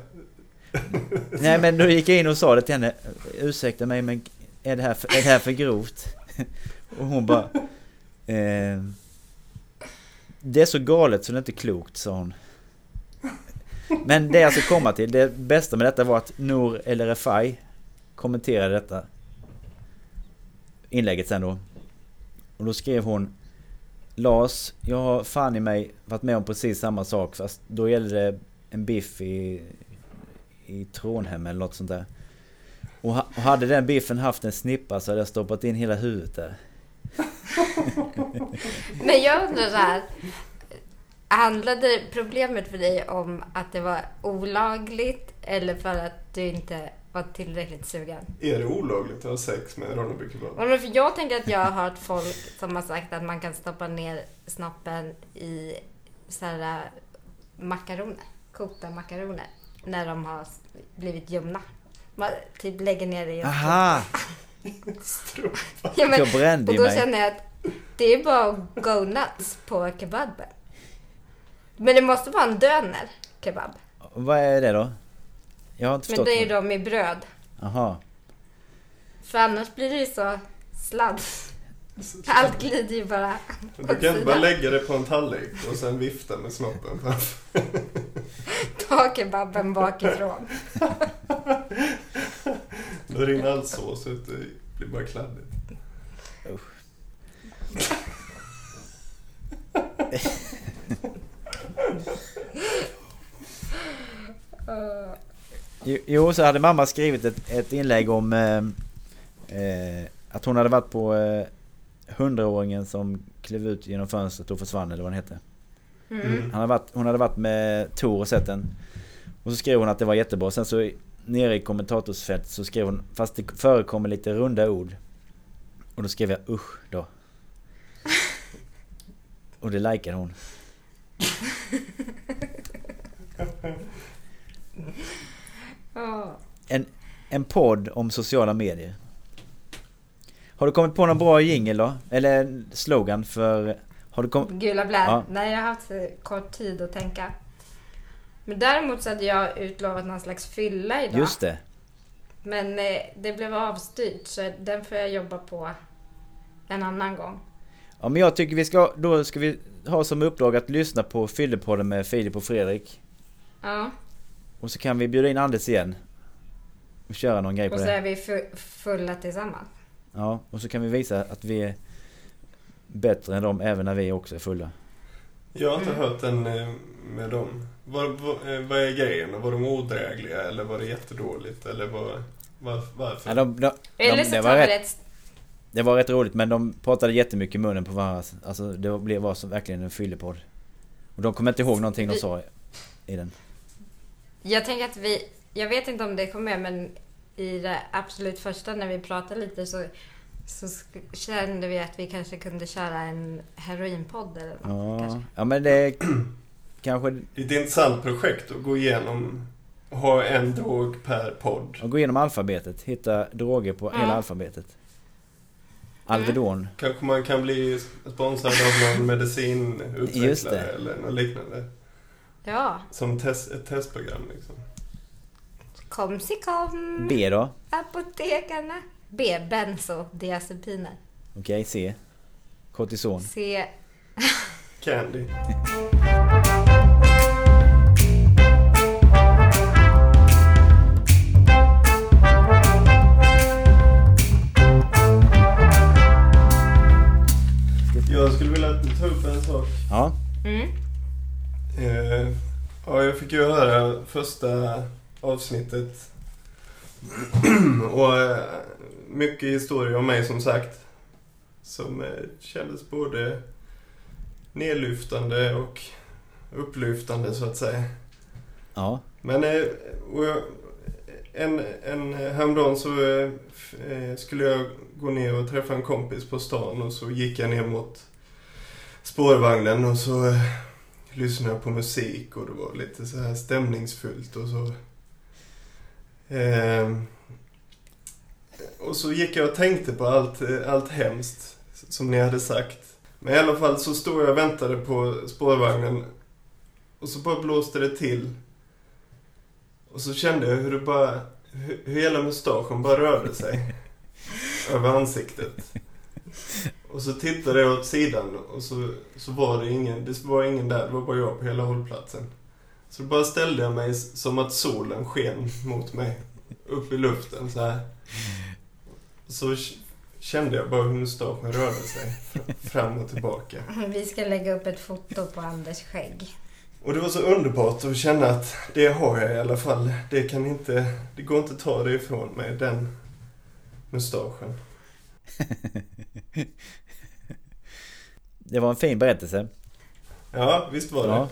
Nej men då gick jag in och sa det till henne. Ursäkta mig men är det här för, är det här för grovt? Och hon bara... Eh, det är så galet så det är inte klokt sa hon. Men det jag ska komma till, det bästa med detta var att Nour El Refai kommenterade detta inlägget sen då. Och då skrev hon Lars, jag har fan i mig varit med om precis samma sak fast då gällde det en biff i, i Trånhem eller något sånt där. Och, ha, och hade den biffen haft en snippa så hade jag stoppat in hela huvudet där. Men jag undrar så här. Handlade problemet för dig om att det var olagligt eller för att du inte var tillräckligt sugen? Är det olagligt att ha sex med Ronneby kebab? Ja, men för Jag tänker att jag har hört folk som har sagt att man kan stoppa ner snoppen i så här, äh, makaroner, kokta makaroner, när de har blivit ljumna. Man typ lägger ner det i en Aha! Ja, men, Jag brände och då mig. känner jag att det är bara att go nuts på kebaben. Men det måste vara en döner kebab. Vad är det då? Jag har inte Men förstått. det är de i bröd. Aha. För annars blir det ju så sladd. Allt glider ju bara Du kan inte bara lägga det på en tallrik och sen vifta med snoppen. Ta kebaben bakifrån. Då rinner all sås ut och det blir bara kladdigt. Jo- Jo, så hade mamma skrivit ett, ett inlägg om eh, eh, att hon hade varit på eh, hundraåringen som klev ut genom fönstret och försvann eller vad den hette. Mm. Han hade varit, hon hade varit med Tor och sett den. Och så skrev hon att det var jättebra. Sen så nere i kommentatorsfältet så skrev hon, fast det förekommer lite runda ord. Och då skrev jag usch då. Och det likade hon. En, en podd om sociala medier. Har du kommit på någon bra jingel då? Eller slogan för... Har du kommit... Gula blä. Ja. Nej, jag har haft kort tid att tänka. Men däremot så hade jag utlovat någon slags fylla idag. Just det. Men eh, det blev avstyrt så den får jag jobba på en annan gång. Ja men jag tycker vi ska... Då ska vi ha som uppdrag att lyssna på Fyllepodden med Filip och Fredrik. Ja, Och så kan vi bjuda in Anders igen. Och köra någon grej på och så det. är vi fu- fulla tillsammans. Ja, och så kan vi visa att vi är bättre än dem även när vi också är fulla. Jag har inte Mm. hört den eh, med dem. Vad, vad, eh, vad är grejen? Var de odrägliga eller var det jättedåligt? Eller var, var, varför? Ja, de, de, Eller de, så det, var rätt, det var rätt roligt men de pratade jättemycket i munnen på varandra. Alltså det blev, var som verkligen en fyllepodd. Och de kommer inte ihåg någonting de sa i den. Jag tänker att vi... Jag vet inte om det kom med men i det absolut första när vi pratade lite så, så kände vi att vi kanske kunde köra en heroinpodd eller något. Ja, ja men det kanske... Det är ett intressant projekt att gå igenom ha en drog per podd. Att gå igenom alfabetet, hitta droger på Ja. hela alfabetet. Alvedon. Kanske man kan bli sponsrad av någon Just medicinutvecklare det. eller något liknande. Ja, Som test, ett testprogram liksom. kom si kom. B då? Apotekarna. B. Bensodiazepiner. Okej, C. Kortison. C. Candy. Jag skulle vilja ta upp en sak. Ja. Mm. Eh, ja, jag fick ju höra första avsnittet. och eh, mycket historia om mig som sagt. Som eh, kändes både nedlyftande och upplyftande så att säga. Ja. Men jag, en, en häromdagen så skulle jag gå ner och träffa en kompis på stan och så gick jag ner mot spårvagnen och så lyssnade på musik och det var lite så här stämningsfullt och så... Eh, och så gick jag och tänkte på allt, allt hemskt som ni hade sagt. Men i alla fall så stod jag och väntade på spårvagnen och så bara blåste det till. Och så kände jag hur det bara, hur, hur hela mustaschen bara rörde sig. över ansiktet. Och så tittade jag åt sidan och så, så var det ingen, det var ingen där, det var bara jag på hela hållplatsen. Så då bara ställde jag mig som att solen sken mot mig. Upp i luften så här. Så kände jag bara hur mustaschen rörde sig fr- fram och tillbaka. Vi ska lägga upp ett foto på Anders skägg. Och det var så underbart att känna att det har jag i alla fall. Det kan inte, det går inte att ta det ifrån mig, den mustaschen. Det var en fin berättelse. Ja, visst var det. Ja.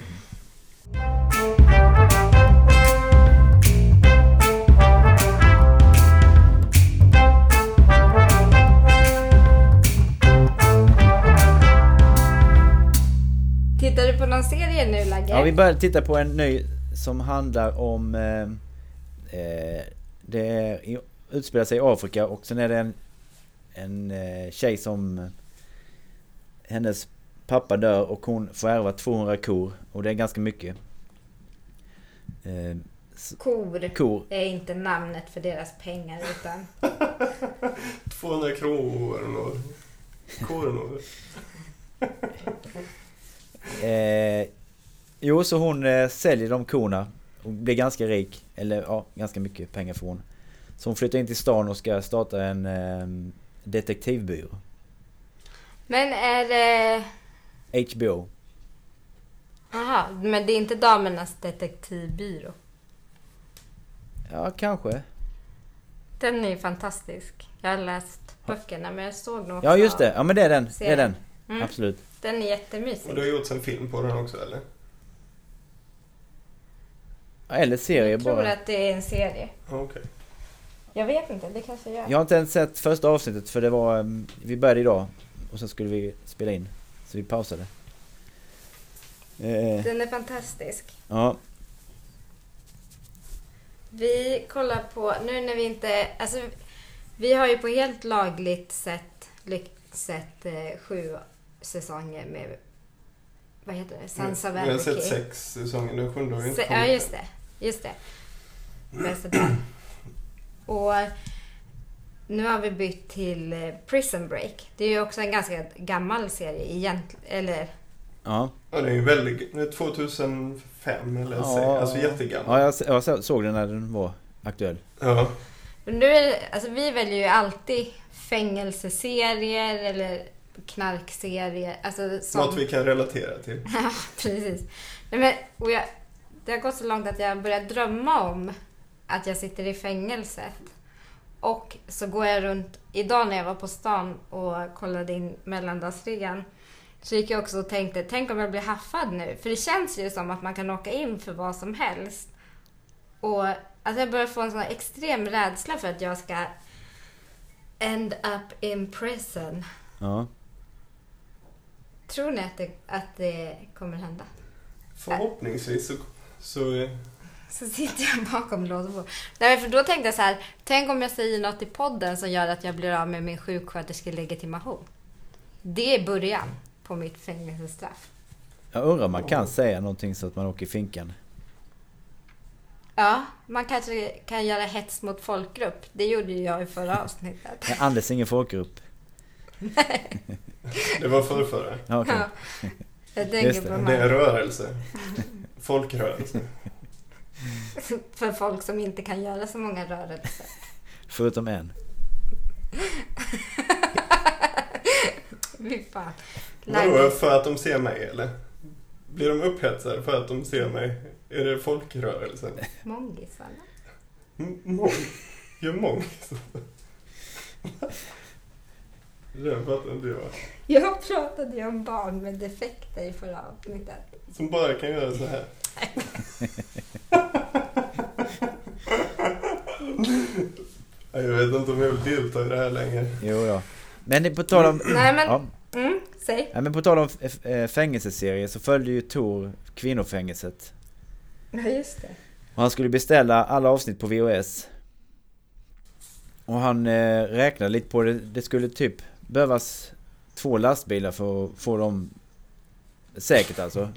Tittar du på någon serie nu Lagge? Ja, vi börjar titta på en ny som handlar om... Eh, eh, det är, utspelar sig i Afrika och sen är det en, en eh, tjej som... Hennes pappa dör och hon får ärva 200 kor och det är ganska mycket. Eh, Kor kor. är inte namnet för deras pengar utan 200 kronor. Kronor. Eh, jo, så hon eh, säljer de korna och blir ganska rik. Eller ja, ganska mycket pengar får hon. Så hon flyttar in till stan och ska starta en eh, detektivbyrå. Men är det... HBO. Aha, men det är inte damernas detektivbyrå. Ja, kanske. Den är ju fantastisk. Jag har läst böckerna men jag såg nog också Ja, just det. Ja, men det är den. Det är den. Mm. Absolut. Den är Och det jättemysig. har gjorts en film på den också, eller? Ja, Eller serie Jag tror bara. att det är en serie. Okej. Jag vet inte, det kanske gör. Jag har inte ens sett första avsnittet för det var... eh, Vi började idag. Och sen skulle vi spela in. Så vi pausade. Eh, Den är fantastisk. ja. Vi kollar på, nu när vi inte, alltså vi har ju på helt lagligt sätt lyck, sett eh, sju säsonger med, vad heter det, Sons of Vi har sett sex säsonger, den sjunde har ju inte Se, ja, just det. Just det. Och nu har vi bytt till eh, Prison Break. Det är ju också en ganska gammal serie egentligen. Eller, Ja. Ja, det är ju väldigt... det är 2005 eller så. Ja. Alltså jättegammal. Ja, jag, jag så- såg den när den var aktuell. Ja. men nu är alltså vi väljer ju alltid fängelseserier eller knarkserier. Alltså som... Något vi kan relatera till. Ja, precis. Nej, men, och jag, det har gått så långt att jag börjar drömma om att jag sitter i fängelset. Och så går jag runt, idag när jag var på stan och kollade in mellandagsrean, så gick jag också och tänkte, tänk om jag blir haffad nu? För det känns ju som att man kan åka in för vad som helst. Och alltså jag börjar få en sån här extrem rädsla för att jag ska end up in prison. Ja. Tror ni att det, att det kommer hända? Förhoppningsvis så... så Så sitter jag bakom lås och. Nej, för då tänkte jag så här, tänk om jag säger något i podden som gör att jag blir av med min sjuksköterskelegitimation. Det är början på mitt fängelsestraff. Jag undrar om man kan säga någonting så att man åker i finkan. Ja, man kanske kan göra hets mot folkgrupp. Det gjorde ju jag i förra avsnittet. Men Anders är ingen folkgrupp. det var förrförra. Ja, okej. Ja. Jag tänker det. på Det de är en rörelse. Folkrörelse. för folk som inte kan göra så många rörelser. Förutom en. Fy fan. Vadå, för att de ser mig eller? Blir de upphetsade för att de ser mig? Är det folkrörelsen? Mångisarna. Mång? Gör mång? Det fattar inte jag. Jag pratade ju om barn med defekter i förra avsnittet. Som bara Jag vet inte om jag vill delta i det här längre. Jo då. Men på tal om... Nej men, Ja, mm, säg. ja, men på tal om eh, fängelseserier så följde ju Tor kvinnofängelset. Ja, just det. Och han skulle beställa alla avsnitt på VHS. Och han eh, räknade lite på det. Det skulle typ behövas två lastbilar för att få dem säkert alltså.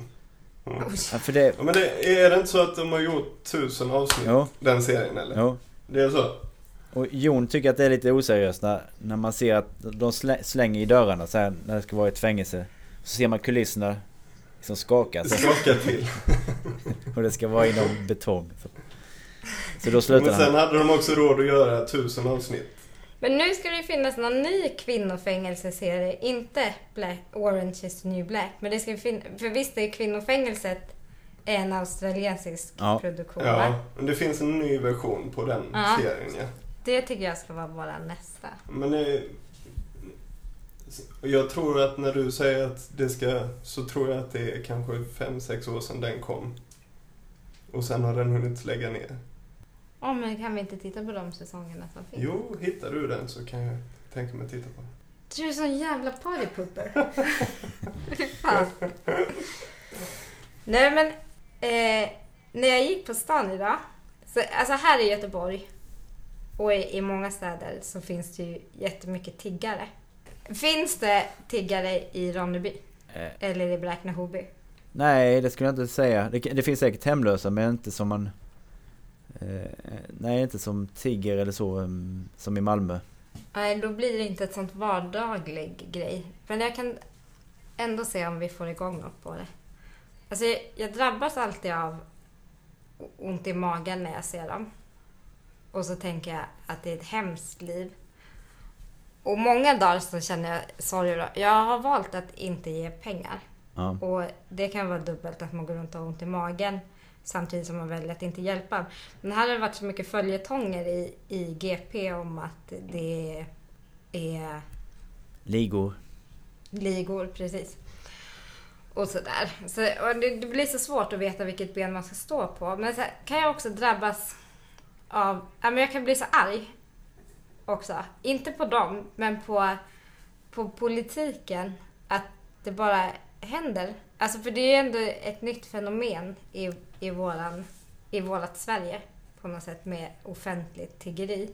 Oj. Ja, för det... Ja, men det, är det inte så att de har gjort tusen avsnitt, Jo, den serien eller? jo. Det är så? Och Jon tycker att det är lite oseriöst när, när man ser att de slä, slänger i dörrarna så här, när det ska vara ett fängelse. Så ser man kulisserna som skakar. Så, skakar till. och det ska vara inom betong. Så, så då Men slutar sen han. hade de också råd att göra tusen avsnitt. Men nu ska det ju finnas någon ny kvinnofängelseserie. Inte Black, Orange is the new black. Men det ska ju finnas... För visst är kvinnofängelset en australiensisk Ja. produktion va? Ja, men det finns en ny version på den Ja. serien ja. Det tycker jag ska vara våra nästa. Men det, jag tror att när du säger att det ska, så tror jag att det är kanske fem sex år sedan den kom. Och sen har den hunnit lägga ner. Ja, men kan vi inte titta på de säsongerna som finns? Jo, hittar du den så kan jag tänka mig att titta på den. Du är sån jävla partypooper. Fy Fan. Nej men, eh, när jag gick på stan idag. Så, alltså här i Göteborg och i, i många städer så finns det ju jättemycket tiggare. Finns det tiggare i Ronneby? Eh, Eller i Bräkne-Hoby? nej, det skulle jag inte säga. Det, det finns säkert hemlösa men inte som man... Eh, nej, inte som tigger eller så um, som i Malmö. Nej, då blir det inte ett sånt vardaglig grej. Men jag kan ändå se om vi får igång något på det. Alltså, jag, drabbas alltid av ont i magen när jag ser dem. Och så tänker jag att det är ett hemskt liv. Och många dagar så känner jag sorg. Jag har valt att inte ge pengar. Ja. Och det kan vara dubbelt att man går runt och har ont i magen samtidigt som man väljer att inte hjälpa. Men här har det varit så mycket följetonger i, i GP om att det är Ligor. ligor, precis. Och sådär. Så, och det, det blir så svårt att veta vilket ben man ska stå på. Men så här, kan jag också drabbas av... Ja, men jag kan bli så arg också. Inte på dem, men på, på politiken. Att det bara händer. Alltså för det är ju ändå ett nytt fenomen i, i, våran, i vårat Sverige på något sätt med offentligt tiggeri.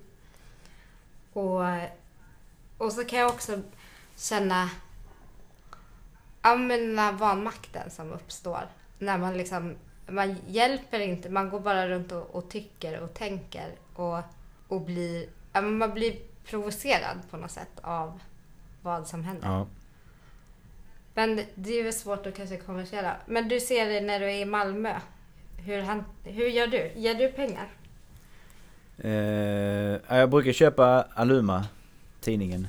Och, och så kan jag också känna ja, men den här vanmakten som uppstår. När man liksom, man hjälper inte, man går bara runt och, och tycker och tänker och, och blir, ja, man blir provocerad på något sätt av vad som händer. Ja. Men det är väl svårt att kanske konversera. Men du ser det när du är i Malmö. Hur, han, hur gör du? Ger du pengar? Eh, ja, jag brukar köpa Aluma, tidningen.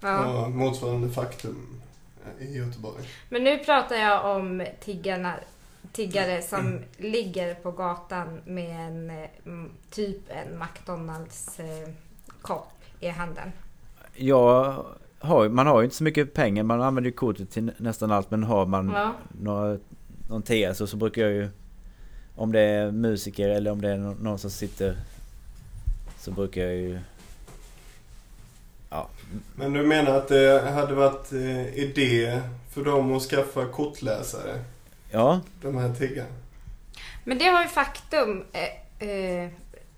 Ja. Ja, motsvarande faktum i Göteborg. Men nu pratar jag om tiggarna, tiggare som ligger på gatan med en mm, typ en McDonalds eh, kopp i handen. Har, man har ju inte så mycket pengar, man använder ju kortet till nästan allt men har man Ja. några, någon tia så, så brukar jag ju Om det är musiker eller om det är nå- någon som sitter Så brukar jag ju Ja, Men du menar att det hade varit eh, idé för dem att skaffa kortläsare? ja De här tiggarna? Men det var ju faktum. Eh, eh,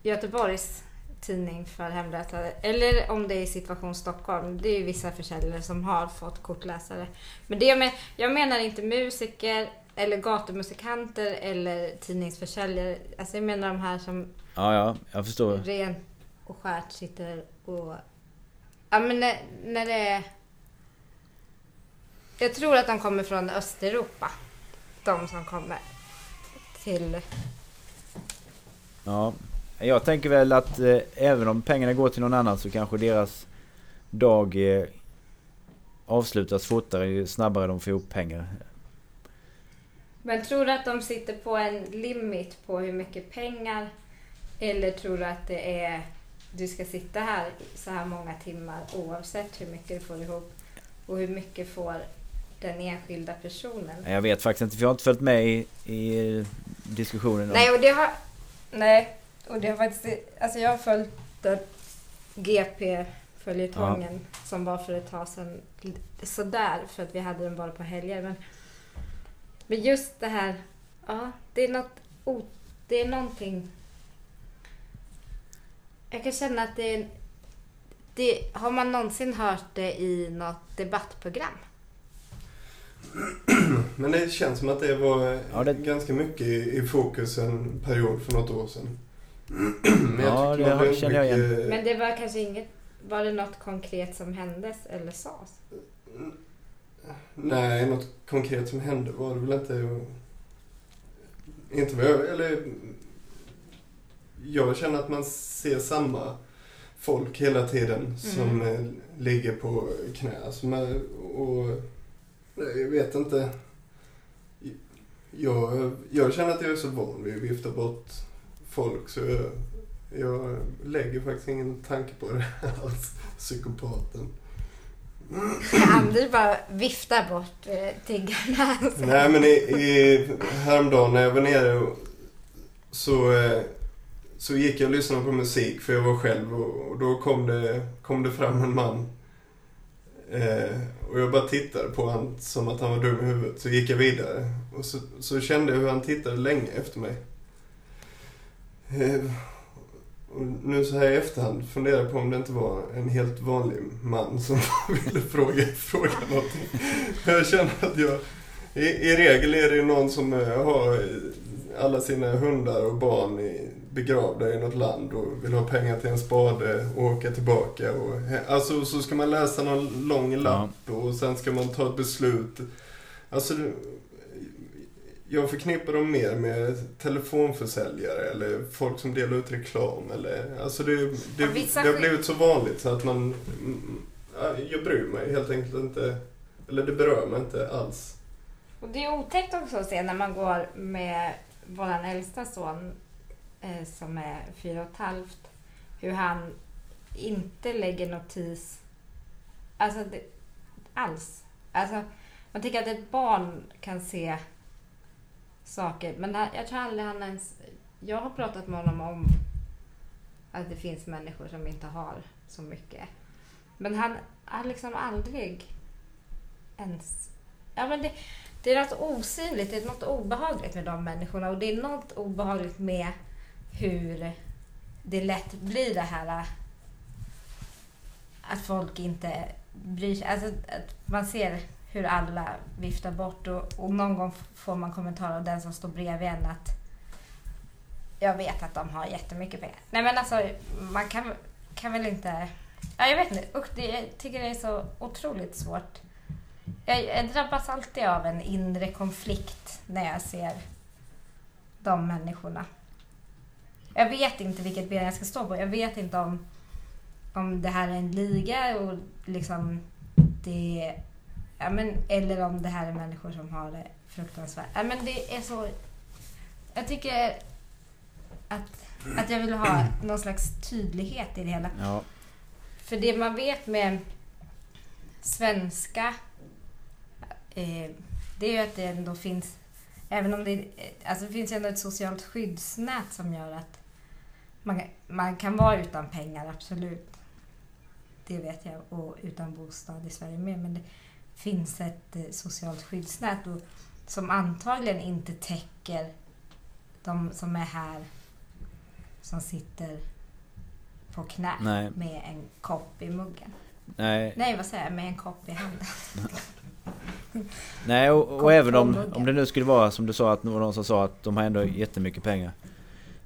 Göteborgs tidning för hemlösa. Eller om det är situation Stockholm. Det är ju vissa försäljare som har fått kortläsare. Men det jag, men, jag menar inte musiker eller gatumusikanter eller tidningsförsäljare. Alltså jag menar de här som Ja, ja, jag förstår rent och skärt sitter och... Ja men när, när det är... Jag tror att de kommer från Östeuropa. De som kommer till... Ja Jag tänker väl att eh, även om pengarna går till någon annan så kanske deras dag eh, Avslutas fortare ju snabbare de får ihop pengar Men tror du att de sitter på en limit på hur mycket pengar? Eller tror du att det är du ska sitta här så här många timmar oavsett hur mycket du får ihop? Och hur mycket får den enskilda personen? Jag vet faktiskt inte för jag har inte följt med i, i diskussionen om... Nej, och det har... Nej. Och det har faktiskt, alltså jag har följt den GP-följetongen som var för ett tag sedan sådär för att vi hade den bara på helger. Men, men just det här, ja det är något, o, det är någonting. Jag kan känna att det det, har man någonsin hört det i något debattprogram? Men det känns som att det var Ja, det- ganska mycket i, i fokus en period för något år sedan. Men Ja, det man har- känner jag igen. mycket- Men det var kanske inget, var det något konkret som händes eller sades? Nej, något konkret som hände var det väl inte. Inte vad jag, eller... Jag känner att man ser samma folk hela tiden som eh, ligger på knä. Som är, och jag vet inte. Jag, jag känner att jag är så van vid att vifta bort folk så jag, jag lägger faktiskt ingen tanke på det alls. Psykopaten. Anders bara viftar bort eh, tiggarna. Nej men i, i, häromdagen när jag var nere så, eh, så gick jag och lyssnade på musik för jag var själv och, och då kom det, kom det fram en man. Eh, och jag bara tittade på honom som att han var dum i huvudet. Så gick jag vidare och så, så kände jag hur han tittade länge efter mig. Eh, och nu så här i efterhand funderar jag på om det inte var en helt vanlig man som ville fråga, fråga någonting. Jag känner att jag... I, I regel är det ju någon som har alla sina hundar och barn i, begravda i något land och vill ha pengar till en spade och åka tillbaka. Och, alltså så ska man läsa någon lång lapp och sen ska man ta ett beslut. Alltså, jag förknippar dem mer med telefonförsäljare eller folk som delar ut reklam. Eller, alltså det, det, Ja, det har blivit så vanligt så att man... ja, Jag bryr mig helt enkelt inte. Eller det berör mig inte alls. Och det är otäckt också att se när man går med vår äldsta son eh, som är fyra och ett halvt. Hur han inte lägger notis alltså det, alls. Alltså, man tycker att ett barn kan se saker. Men här, jag tror aldrig han ens... Jag har pratat med honom om att det finns människor som inte har så mycket. Men han har liksom aldrig ens... Ja, men det, det är något osynligt, det är något obehagligt med de människorna och det är något obehagligt med hur det lätt blir det här äh, att folk inte bryr sig. Alltså att man ser hur alla viftar bort och, och någon gång får man kommentarer av den som står bredvid en att jag vet att de har jättemycket pengar. Nej men alltså man kan, kan väl inte... Ja, jag vet inte. Och det, jag tycker det är så otroligt svårt. Jag, jag drabbas alltid av en inre konflikt när jag ser de människorna. Jag vet inte vilket ben jag ska stå på. Jag vet inte om, om det här är en liga och liksom det... Ja, men, eller om det här är människor som har det fruktansvärt. Ja, men det är så... Jag tycker att, att jag vill ha någon slags tydlighet i det hela. Ja. För det man vet med svenska eh, det är ju att det ändå finns, även om det, alltså det finns ändå ett socialt skyddsnät som gör att man, man kan vara utan pengar, absolut. Det vet jag, och utan bostad i Sverige med. Men det finns ett eh, socialt skyddsnät och, som antagligen inte täcker de som är här som sitter på knä Nej. med en kopp i muggen. Nej, Nej, vad säger jag? Med en kopp i handen. nej och, och även om, om det nu skulle vara som du sa att någon som sa att de har ändå jättemycket pengar.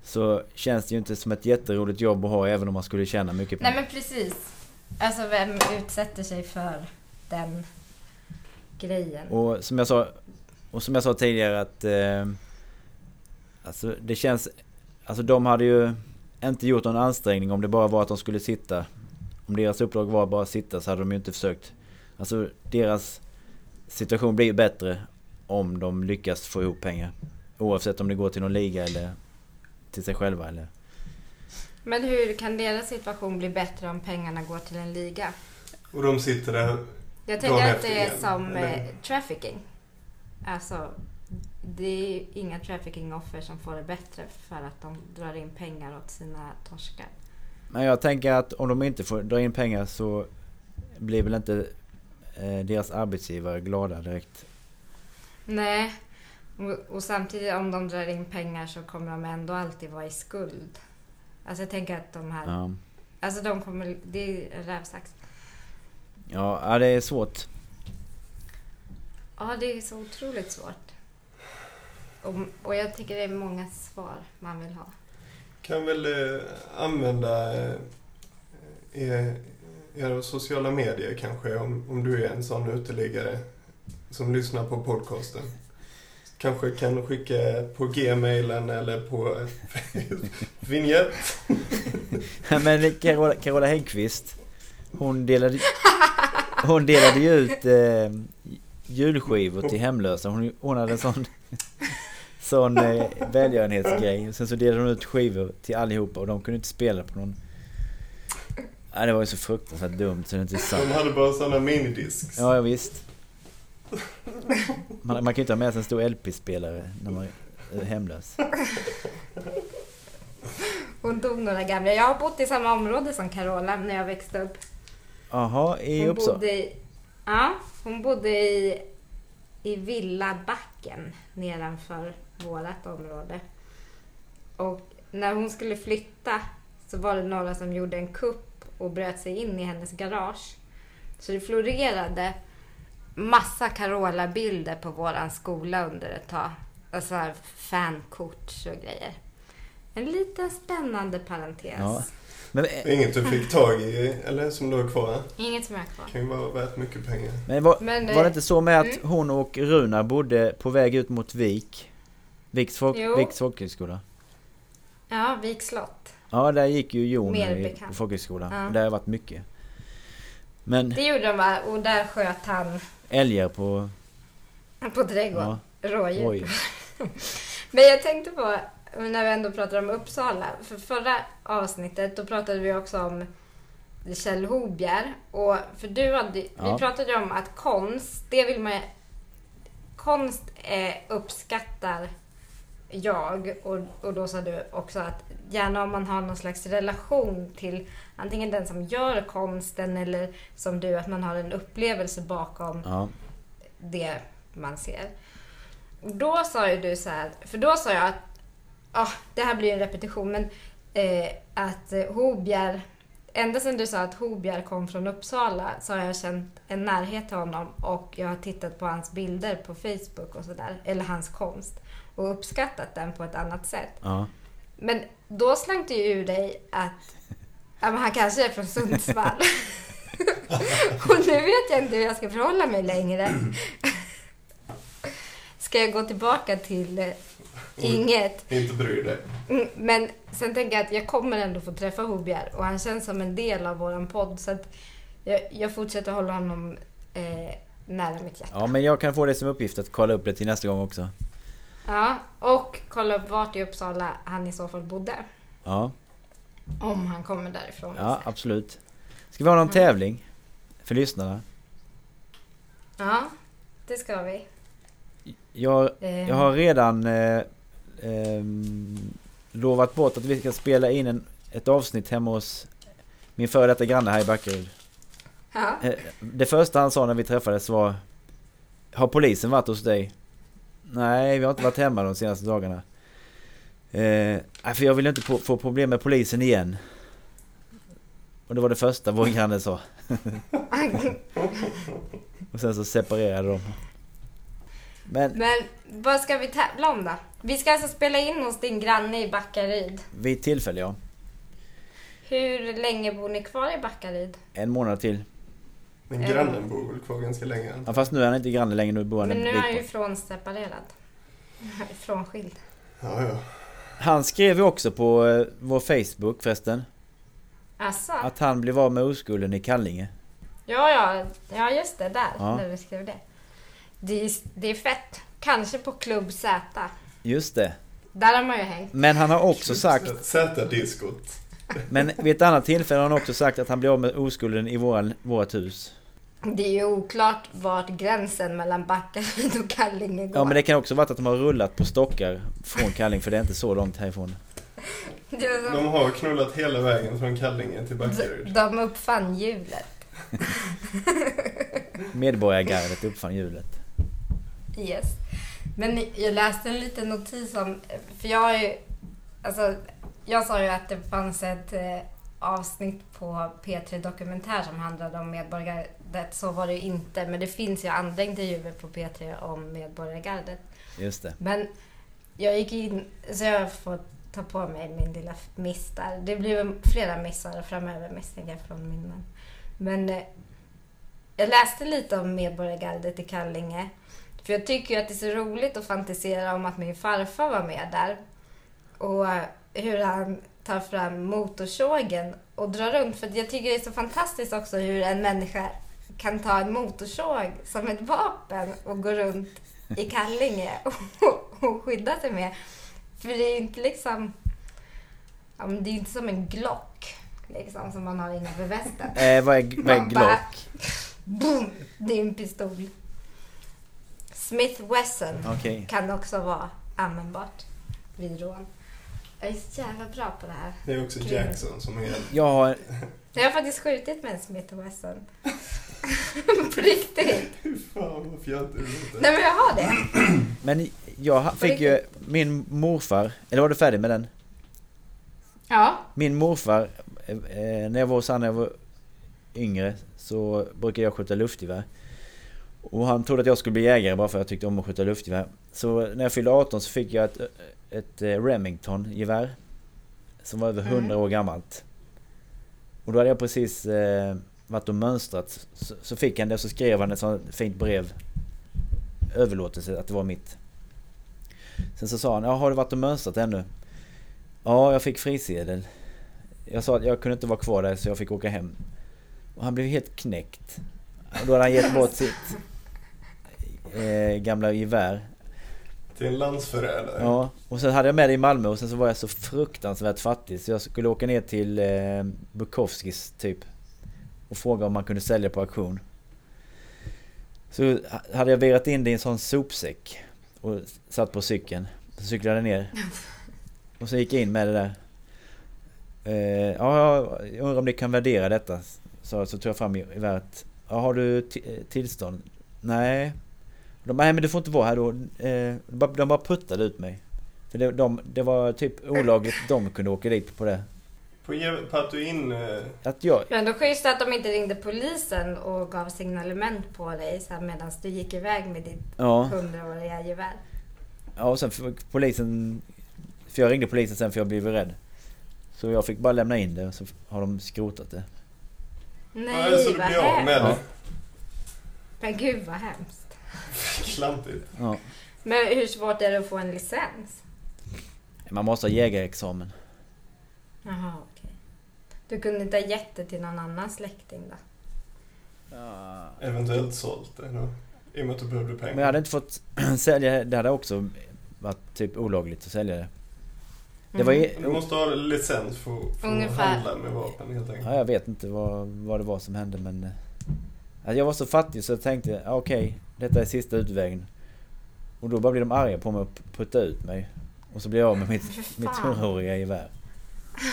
Så känns det ju inte som ett jätteroligt jobb att ha även om man skulle tjäna mycket Nej pengar. men precis. Alltså vem utsätter sig för den grejen? Och som jag sa, och som jag sa tidigare att... Eh, alltså det känns... Alltså de hade ju inte gjort någon ansträngning om det bara var att de skulle sitta. Om deras uppdrag var bara att sitta så hade de ju inte försökt. Alltså deras situation blir ju bättre om de lyckas få ihop pengar. Oavsett om det går till någon liga eller till sig själva eller... Men hur kan deras situation bli bättre om pengarna går till en liga? Och de sitter där. Jag tänker att det är igen, som eller? eh, trafficking. Alltså det är ju inga trafficking-offer som får det bättre för att de drar in pengar åt sina torskar. Men jag tänker att om de inte får dra in pengar så blir väl inte deras arbetsgivare glada direkt. Nej, och, och samtidigt om de drar in pengar så kommer de ändå alltid vara i skuld. Alltså jag tänker att de här... Ja, Alltså de kommer... Det är en rävsax. ja ja, det är svårt. Ja, det är så otroligt svårt. Och, och jag tycker det är många svar man vill ha. Kan väl eh, använda eh, eh, era sociala medier kanske om, om du är en sån uteliggare som lyssnar på podcasten. Kanske kan skicka på gmailen eller på vignett. Men Carola, Carola Häggkvist, hon delade, hon delade ju ut eh, julskivor till hemlösa. Hon, hon hade en sån, sån eh, välgörenhetsgrej. Sen så delade hon ut skivor till allihopa och de kunde inte spela på någon... Nej, det var ju så fruktansvärt dumt så det är inte De sant. hade bara såna minidiscs. Ja, ja visst. Man, man kan ju inte ha med sig en stor LP-spelare när man är hemlös. Hon tog några gamla. Jag har bott i samma område som Carola när jag växte upp. Jaha, i Hon Uppsala? bodde i, ja, hon bodde i, i Villabacken nedanför vårat område. Och när hon skulle flytta så var det några som gjorde en kupp och bröt sig in i hennes garage. Så det florerade massa Carola-bilder på våran skola under ett tag. Alltså här fankort och grejer. En liten spännande parentes. Ja. Men, är inget du fick tag i, eller som du har kvar. Inget som är kvar. kan ju vara värt mycket pengar. men var, Men, var det eh, inte så med att mm. hon och Runar bodde på väg ut mot Vik? Viks, folk. Viks folkhögskola? Ja, Vik slott. Ja, där gick ju Jon i på folkhögskolan. Ja. Där har varit mycket. Men Det gjorde de va? Och där sköt han älgar på... på trädgården. Ja, Rådjur. oj. Men jag tänkte på, när vi ändå pratar om Uppsala. För förra avsnittet, då pratade vi också om Kjell Hobjer. Och för du hade, Ja. vi pratade ju om att konst, det vill man Konst eh, uppskattar jag och, och då sa du också att gärna om man har någon slags relation till antingen den som gör konsten eller som du, att man har en upplevelse bakom Ja, det man ser. Då sa ju du så här, för då sa jag att, ah, det här blir en repetition, men eh, att Hobjer, ända sedan du sa att Hobjer kom från Uppsala så har jag känt en närhet till honom och jag har tittat på hans bilder på Facebook och sådär, eller hans konst och uppskattat den på ett annat sätt. ja. Men då slank du ju ur dig att ja, men han kanske är från Sundsvall. och nu vet jag inte hur jag ska förhålla mig längre. Ska jag gå tillbaka till eh, inget? Inte bry dig. Mm, Men sen tänker jag att jag kommer ändå få träffa Hobjer och han känns som en del av våran podd. Så att jag, jag fortsätter hålla honom eh, nära mitt hjärta. ja, men jag kan få det som uppgift att kolla upp det till nästa gång också. Ja, och kolla upp vart i Uppsala han i så fall bodde. Ja, Om han kommer därifrån. ja absolut. Ska vi ha någon tävling? För lyssnarna? Ja, det ska vi. Jag, Eh, jag har redan eh, ehm, lovat bort att vi ska spela in en, ett avsnitt hemma hos min före detta granne här i Backaryd. Ja. Eh, Det första han sa när vi träffades var Har polisen varit hos dig? Nej, vi har inte varit hemma de senaste dagarna. Eh, nej, för jag vill inte få, få problem med polisen igen. Och det var det första vår granne sa. Och sen så separerade de. Men Men vad ska vi tävla om då? Vi ska alltså spela in hos din granne i Backaryd. vid tillfälle ja. Hur länge bor ni kvar i Backaryd? En månad till. Men grannen bor väl kvar ganska länge? Ja, fast nu är han inte granne längre, nu bor han Men en nu är han ju frånseparerad. Frånskild. Ja, ja. Han skrev ju också på eh, vår Facebook förresten. Alltså, Att han blev av med oskulden i Kallinge. ja, ja, ja just det, där. Ja. När du skrev det. Det är, det är fett. Kanske på Klubb Z. Just det. Där har man ju hängt. Men han har också sagt, Z-diskot. Men vid ett annat tillfälle har han också sagt att han blev av med oskulden i våran, vårat hus. Det är ju oklart vart gränsen mellan Backaryd och Kallinge går. Ja men det kan också varit att de har rullat på stockar från Kallinge för det är inte så långt härifrån. De har knullat hela vägen från Kallinge till Backaryd. De uppfann hjulet. Medborgargardet uppfann hjulet. Yes. Men jag läste en liten notis om, för jag har ju, alltså, jag sa ju att det fanns ett eh, avsnitt på P3 Dokumentär som handlade om Medborgargardet. Så var det inte, men det finns ju andra intervjuer på P3 om Medborgargardet. Just det. Men jag gick in, så jag får ta på mig min lilla miss där. Det blir flera missar framöver misstänker jag från min man. Men eh, jag läste lite om Medborgargardet i Kallinge. För jag tycker ju att det är så roligt att fantisera om att min farfar var med där. Och eh, hur han tar fram motorsågen och drar runt. För jag tycker det är så fantastiskt också hur en människa kan ta en motorsåg som ett vapen och gå runt i Kallinge och, och skydda sig med. För det är ju inte liksom... Ja, det är inte som en Glock liksom, som man har innanför västen. Eh, vad är, vad är Glock? Boom! Det är en pistol. Smith Wesson Okej. kan också vara användbart vid rån. Jag är så jävla bra på det här. Det är också Jackson som är... Jag har... Jag har faktiskt skjutit med en Smith Wesson. på riktigt. Fy fan vad fjantigt det Nej men jag har det. Men jag fick ju... Min morfar... Eller var du färdig med den? Ja. Min morfar, eh, eh, när jag var hos han när jag var yngre så brukade jag skjuta luftgevär. Och han trodde att jag skulle bli jägare bara för att jag tyckte om att skjuta luftgevär. Så när jag fyllde 18 så fick jag ett, ett eh, Remington-gevär. Som var över 100 Mm. år gammalt. Och då hade jag precis eh, varit och mönstrat. Så, så fick han det och så skrev han ett sånt fint brev. Överlåtelse att det var mitt. Sen så sa han, ja har du varit och mönstrat ännu? Ja, jag fick frisedel. Jag sa att jag kunde inte vara kvar där så jag fick åka hem. Och han blev helt knäckt. Och då hade han gett bort sitt eh, gamla gevär. Till en landsförrädare. Ja, och sen hade jag med det i Malmö och sen så var jag så fruktansvärt fattig så jag skulle åka ner till eh, Bukowskis typ. Och fråga om man kunde sälja på auktion. Så hade jag verat in det i en sån sopsäck. Och satt på cykeln. Så cyklade jag ner. Och så gick jag in med det där. Eh, ja, jag undrar om ni kan värdera detta. Så, så tog jag fram geväret. Ja, har du ti- tillstånd? Nej. De, nej men du får inte vara här då. Eh, de, bara, de bara puttade ut mig. För det, de, det var typ olagligt de kunde åka dit på det. På, på att du är inne... Att jag... Men då schysst att de inte ringde polisen och gav signalement på dig medan du gick iväg med ditt Ja, hundraåriga gevär. ja och sen fick polisen... För jag ringde polisen sen för jag blev rädd. Så jag fick bara lämna in det och så har de skrotat det. Nej, ja, så du vad hemskt. Men gud vad hemskt. Klantigt. Ja. Men hur svårt är det att få en licens? Man måste ha jägarexamen. Jaha, okej. Du kunde inte ha gett det till någon annan släkting då? Eventuellt sålt det då. I och med att du behövde pengar. Men jag hade inte fått sälja det. hade också varit typ olagligt att sälja det. Det var Mm. ju... Du måste ha licens för, för att handla med vapen helt enkelt. Ja, jag vet inte vad, vad det var som hände men... Alltså jag var så fattig så jag tänkte, okej, detta är sista utvägen. Och då bara blev de arga på mig och putta ut mig. Och så blev jag av med mitt, mitt hundraåriga gevär.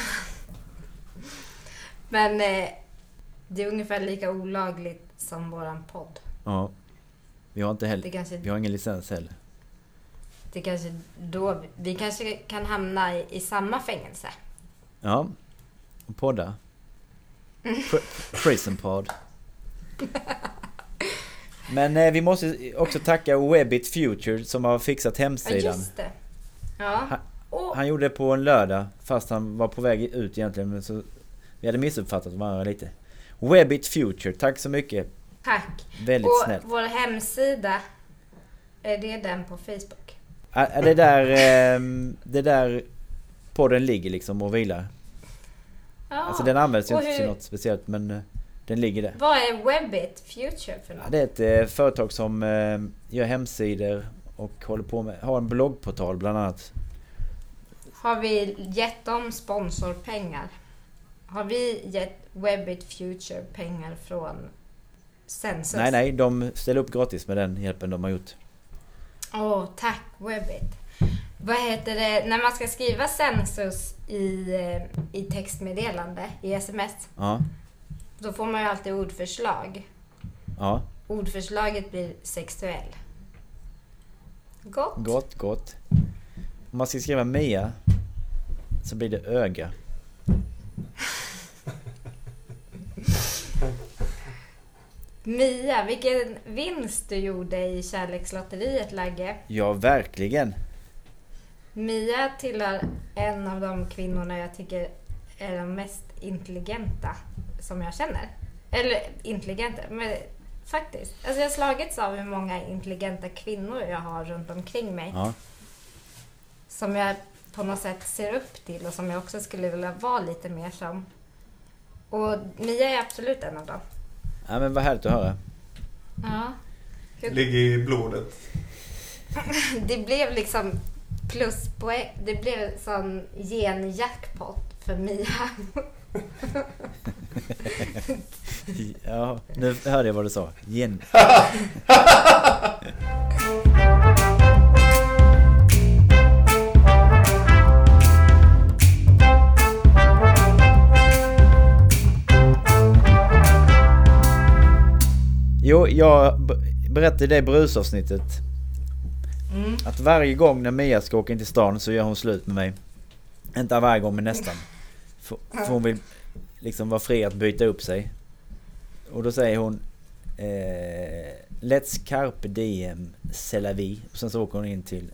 Men eh, det är ungefär lika olagligt som våran podd. Ja. Vi har inte heller, kanske, vi har ingen licens heller. det kanske då, vi kanske kan hamna i, i samma fängelse. Ja. Och podda. Pr- Prison pod. Men eh, vi måste också tacka Webbit Future som har fixat Ja, hemsidan. just det. Ja. Han- Och, Han gjorde det på en lördag fast han var på väg ut egentligen men så Vi hade missuppfattat varandra lite. Webbit Future, tack så mycket. tack. Väldigt Och snällt. vår hemsida, är det den på Facebook? Är är det där, ehm, det där podden ligger liksom och vilar? Ja. Alltså den används ju inte till hur- något speciellt men eh, den ligger där. Vad är Webbit Future för Ja, något? det är ett eh, företag som eh, gör hemsidor och håller på med, har en bloggportal bland annat. Har vi gett dem sponsorpengar? Har vi gett Webbit Future pengar från Census? Nej, nej, de ställer upp gratis med den hjälpen de har gjort. Åh, tack Webbit. Vad heter det, när man ska skriva census i, eh, i textmeddelande, i sms, Ja, då får man ju alltid ordförslag. ja, Ordförslaget blir sexuell. Gott. gott, gott. Om man ska skriva Mia så blir det öga. Mia, vilken vinst du gjorde i Kärlekslotteriet, Lagge. Ja, verkligen. Mia tillhör en av de kvinnorna jag tycker är de mest intelligenta som jag känner. Eller intelligenta, men faktiskt. Alltså jag har slagits av hur många intelligenta kvinnor jag har runt omkring mig. Ja. Som jag på något sätt ser upp till och som jag också skulle vilja vara lite mer som. Och Mia är absolut en av dem. ja, men vad härligt att höra. Ja. Ligger i blodet. Det blev liksom pluspoäng. Det blev sån genjackpot för Mia. Ja, nu hörde jag vad du sa. Gen. Jo, jag berättade i det brusavsnittet Mm. att varje gång när Mia ska åka in till stan så gör hon slut med mig. Inte varje gång men nästan. För, för hon vill liksom vara fri att byta upp sig. Och då säger hon eh, Let's carpe diem c'est vie. Och sen så åker hon in till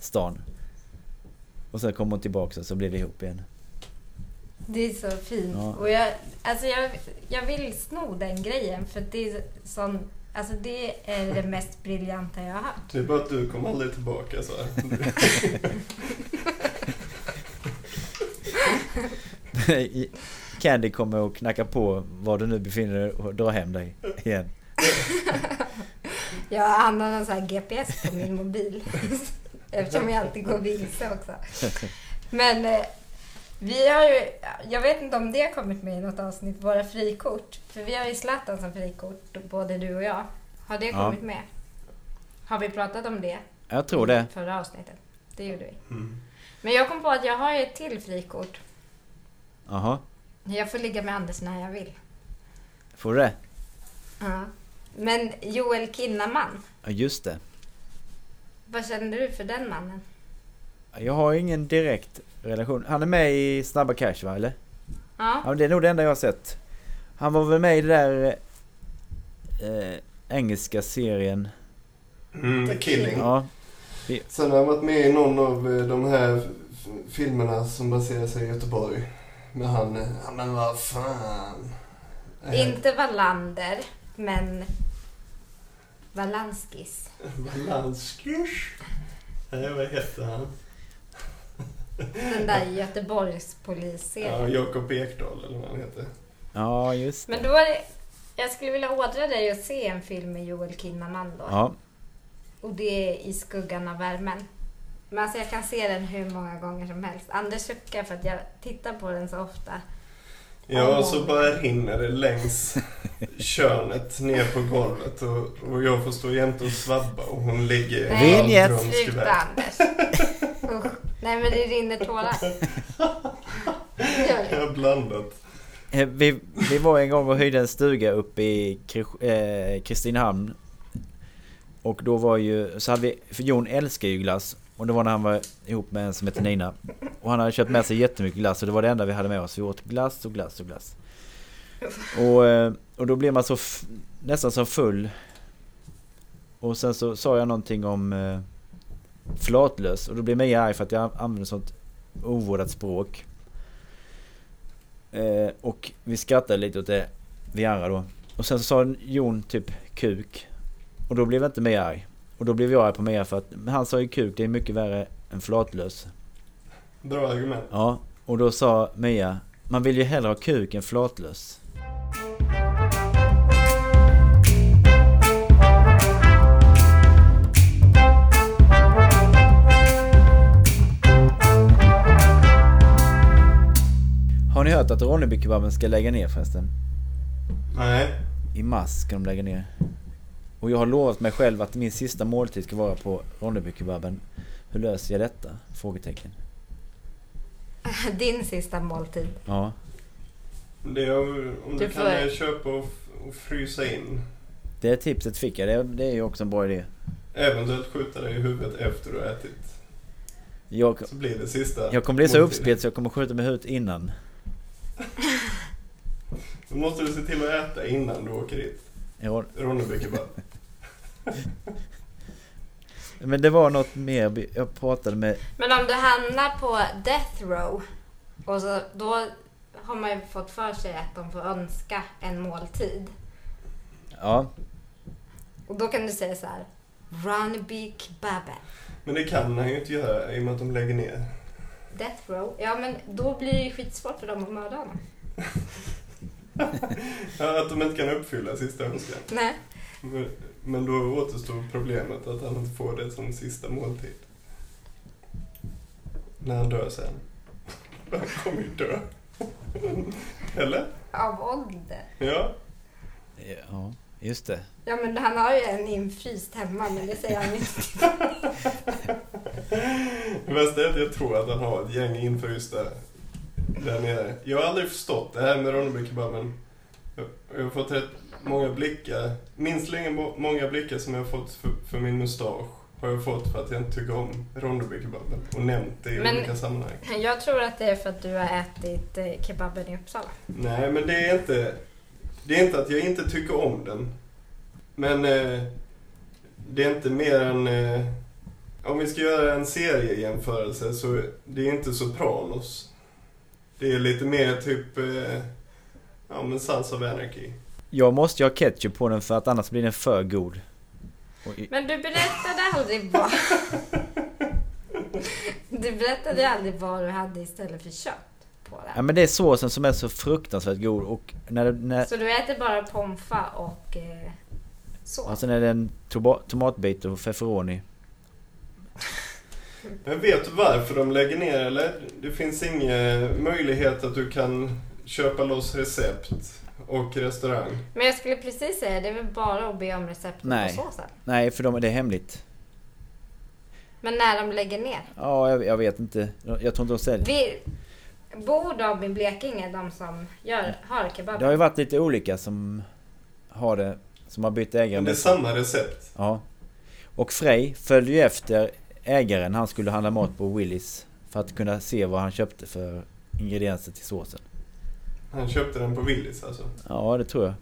stan. Och sen kommer hon tillbaka och så blir vi ihop igen. Det är så fint. Ja. Och jag, alltså jag, jag vill sno den grejen för det är sån, alltså det är det mest briljanta jag har hört. Det är bara att du kommer aldrig tillbaka så här. Candy kommer och knacka på var du nu befinner dig och dra hem dig igen. Jag använder en sån här GPS på min mobil. Eftersom jag alltid går vilse också. Men eh, vi har ju, jag vet inte om det har kommit med i något avsnitt, våra frikort. För vi har ju Zlatan som frikort, både du och jag. Har det Ja. kommit med? Har vi pratat om det? Jag tror det. Förra avsnittet. Det gjorde vi. Mm. Men jag kom på att jag har ju ett till frikort. Jaha. Jag får ligga med Anders när jag vill. Får du det? Ja. Men Joel Kinnaman, Ja just det. vad känner du för den mannen? Jag har ingen direkt relation. Han är med i Snabba Cash va, eller? Ja. Ja, det är nog det enda jag har sett. Han var väl med i det där eh, engelska serien. Mm, The Killing. Ja, Sen har han varit med i någon av eh, de här filmerna som baserar sig i Göteborg. Med han, men vad fan. Inte Wallander, men Valanskis. Valanskis. Nej, vad heter han? Den där Göteborgspolisserien. Ja, Jakob Ekdahl eller vad han heter. ja just det. Men då är det, jag skulle vilja ådra dig att se en film med Joel Kinnaman då. Ja, Och det är I skuggan av värmen. Men alltså jag kan se den hur många gånger som helst. Anders suckar för att jag tittar på den så ofta. Ja, och så bara rinner det längs könet ner på golvet och, och jag får stå jämte och svabba och hon ligger Nej, Vinjett. halvdrömsk Sluta. Anders. Usch. Nej men det rinner tårar. Jag har blandat. Eh, vi, vi var en gång och hyrde en stuga uppe i eh, Kristinehamn. Och då var ju, så hade vi, för Jon älskar ju glass. Och det var när han var ihop med en som heter Nina. Och han hade köpt med sig jättemycket glass och det var det enda vi hade med oss. Vi åt glass och glass och glass. Och, eh, och då blev man så f- nästan så full. Och sen så sa jag någonting om eh, flatlös. Och då blev Mia arg för att jag använde sånt ovårdat språk. Eh, och vi skrattade lite åt det, vi andra då. Och sen så sa Jon typ kuk. Och då blev inte Mia arg. Och då blev jag arg på Mia för att han sa ju kuk, det är mycket värre än flatlös. Bra argument. Ja, och då sa Mia, man vill ju hellre ha kuk än flatlös. Har ni hört att Ronnebykebaben ska lägga ner förresten? Nej, I mars ska de lägga ner. Och jag har lovat mig själv att min sista måltid ska vara på Ronnebykebaben. Hur löser jag detta? Frågetecken. Din sista måltid. Ja. Det är, om du, Du kan får- eh, köpa och, och frysa in. Det tipset fick jag. Det, det är ju också en bra idé. Eventuellt skjuta dig i huvudet efter du har ätit. Jag, Så blir det sista jag kommer bli så uppspelt så jag kommer skjuta mig i huvudet innan. Då måste du se till att äta innan du åker dit. Ja, Ronneby kebab. Men det var något mer. Jag pratade med... Men om du hamnar på death row och så, då har man ju fått för sig att de får önska en måltid. Ja, Och då kan du säga så här. Runneby kebaben. Men det kan han ju inte göra i och med att de lägger ner. Death row. Ja men då blir det ju skitsvårt för dem att mörda honom. Ja, att de inte kan uppfylla sista önskan. Nej. Men- Men då återstår problemet att han inte får det som sista måltid. När han dör sen. Han kommer ju dö. Eller? Av ålder. Ja. ja just det. Ja men han har ju en infryst hemma men det säger han inte. Det värsta är att jag tror att han har ett gäng infrysta där nere. Jag har aldrig förstått det här med Ronnebykebaben. Jag jag har fått rätt många blickar, minst lika må- många blickar som jag har fått för, för min mustasch har jag fått för att jag inte tycker om Ronnebykebaben och nämnt det i Men- olika sammanhang. Jag tror att det är för att du har ätit eh, kebaben i Uppsala. Nej, men det är inte... Det är inte att jag inte tycker om den. Men eh, det är inte mer än... Eh, om vi ska göra en seriejämförelse så det är inte Sopranos. Det är lite mer typ... Eh, ja, men Sons of Anarchy. Jag måste ju ha ketchup på den för att annars blir den för god. I- Men du berättade aldrig vad... Du berättade aldrig vad du hade istället för kött på Ja den. men det är såsen som är så fruktansvärt god och när, när, Så du äter bara pomfa och eh, så? och sen är det en tomatbit och feferoni. Men vet du varför de lägger ner eller? Det finns ingen möjlighet att du kan köpa loss recept och restaurang. Men jag skulle precis säga, det är väl bara att be om receptet Nej. på såsen? Nej för de, det är hemligt. Men när de lägger ner? Ja jag, jag vet inte. Jag tror inte de säljer. Vi, bor de i Blekinge, de som gör, har kebab? Det har ju varit lite olika som har det, som har bytt ägare. Men det är med- samma recept. Ja. Och Frej följde ju efter ägaren. Han skulle handla mat på Willys. För att kunna se vad han köpte för ingredienser till såsen. Han köpte den på Willys alltså. Ja, det tror jag.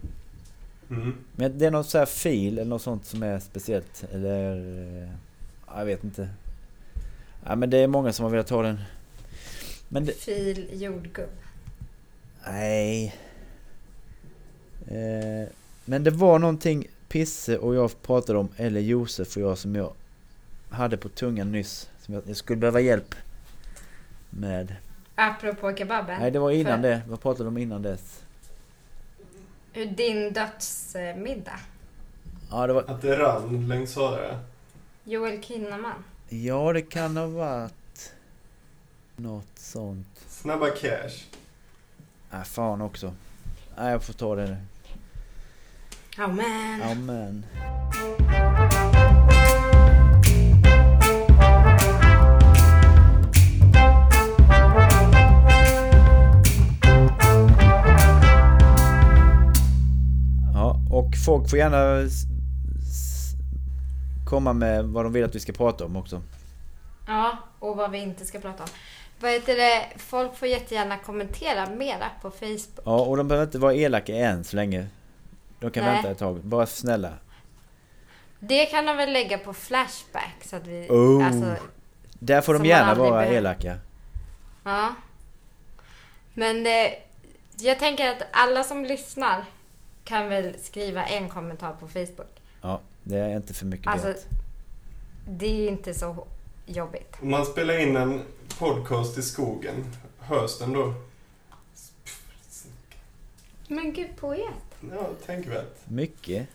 Mm. Men det är något så här fil eller något sånt som är speciellt. Eller... eh, ja, Jag vet inte. Ja, men det är många som har velat ha den. Men det... Fil jordgubb. Nej. Eh, men det var någonting Pisse och jag pratade om, eller Josef och jag som jag hade på tungan nyss. Som jag, jag skulle behöva hjälp med. Apropå kebaben. Nej, det var innan För- det. Vad pratade de om innan dess? Din dödsmiddag. Ja, det var... Att det rann längs Sara. Joel Kinnaman. Ja, det kan ha varit något sånt. Snabba cash. Nej, fan också. Nej, jag får ta det nu. Amen. Amen. Folk får gärna komma med vad de vill att vi ska prata om också. Ja, och vad vi inte ska prata om. Vad heter det? Folk får jättegärna kommentera mera på Facebook. Ja, och de behöver inte vara elaka än så länge. De kan Nej. vänta ett tag. Bara snälla. Det kan de väl lägga på Flashback så att vi... Oh. Alltså, Där får de gärna vara behöver. elaka. ja. Men eh, jag tänker att alla som lyssnar kan väl skriva en kommentar på Facebook. Ja, det är inte för mycket Alltså, begärt. det är ju inte så jobbigt. Om man spelar in en podcast i skogen, hörs den då? Men gud, poet. Ja, tänkvärt. Mycket.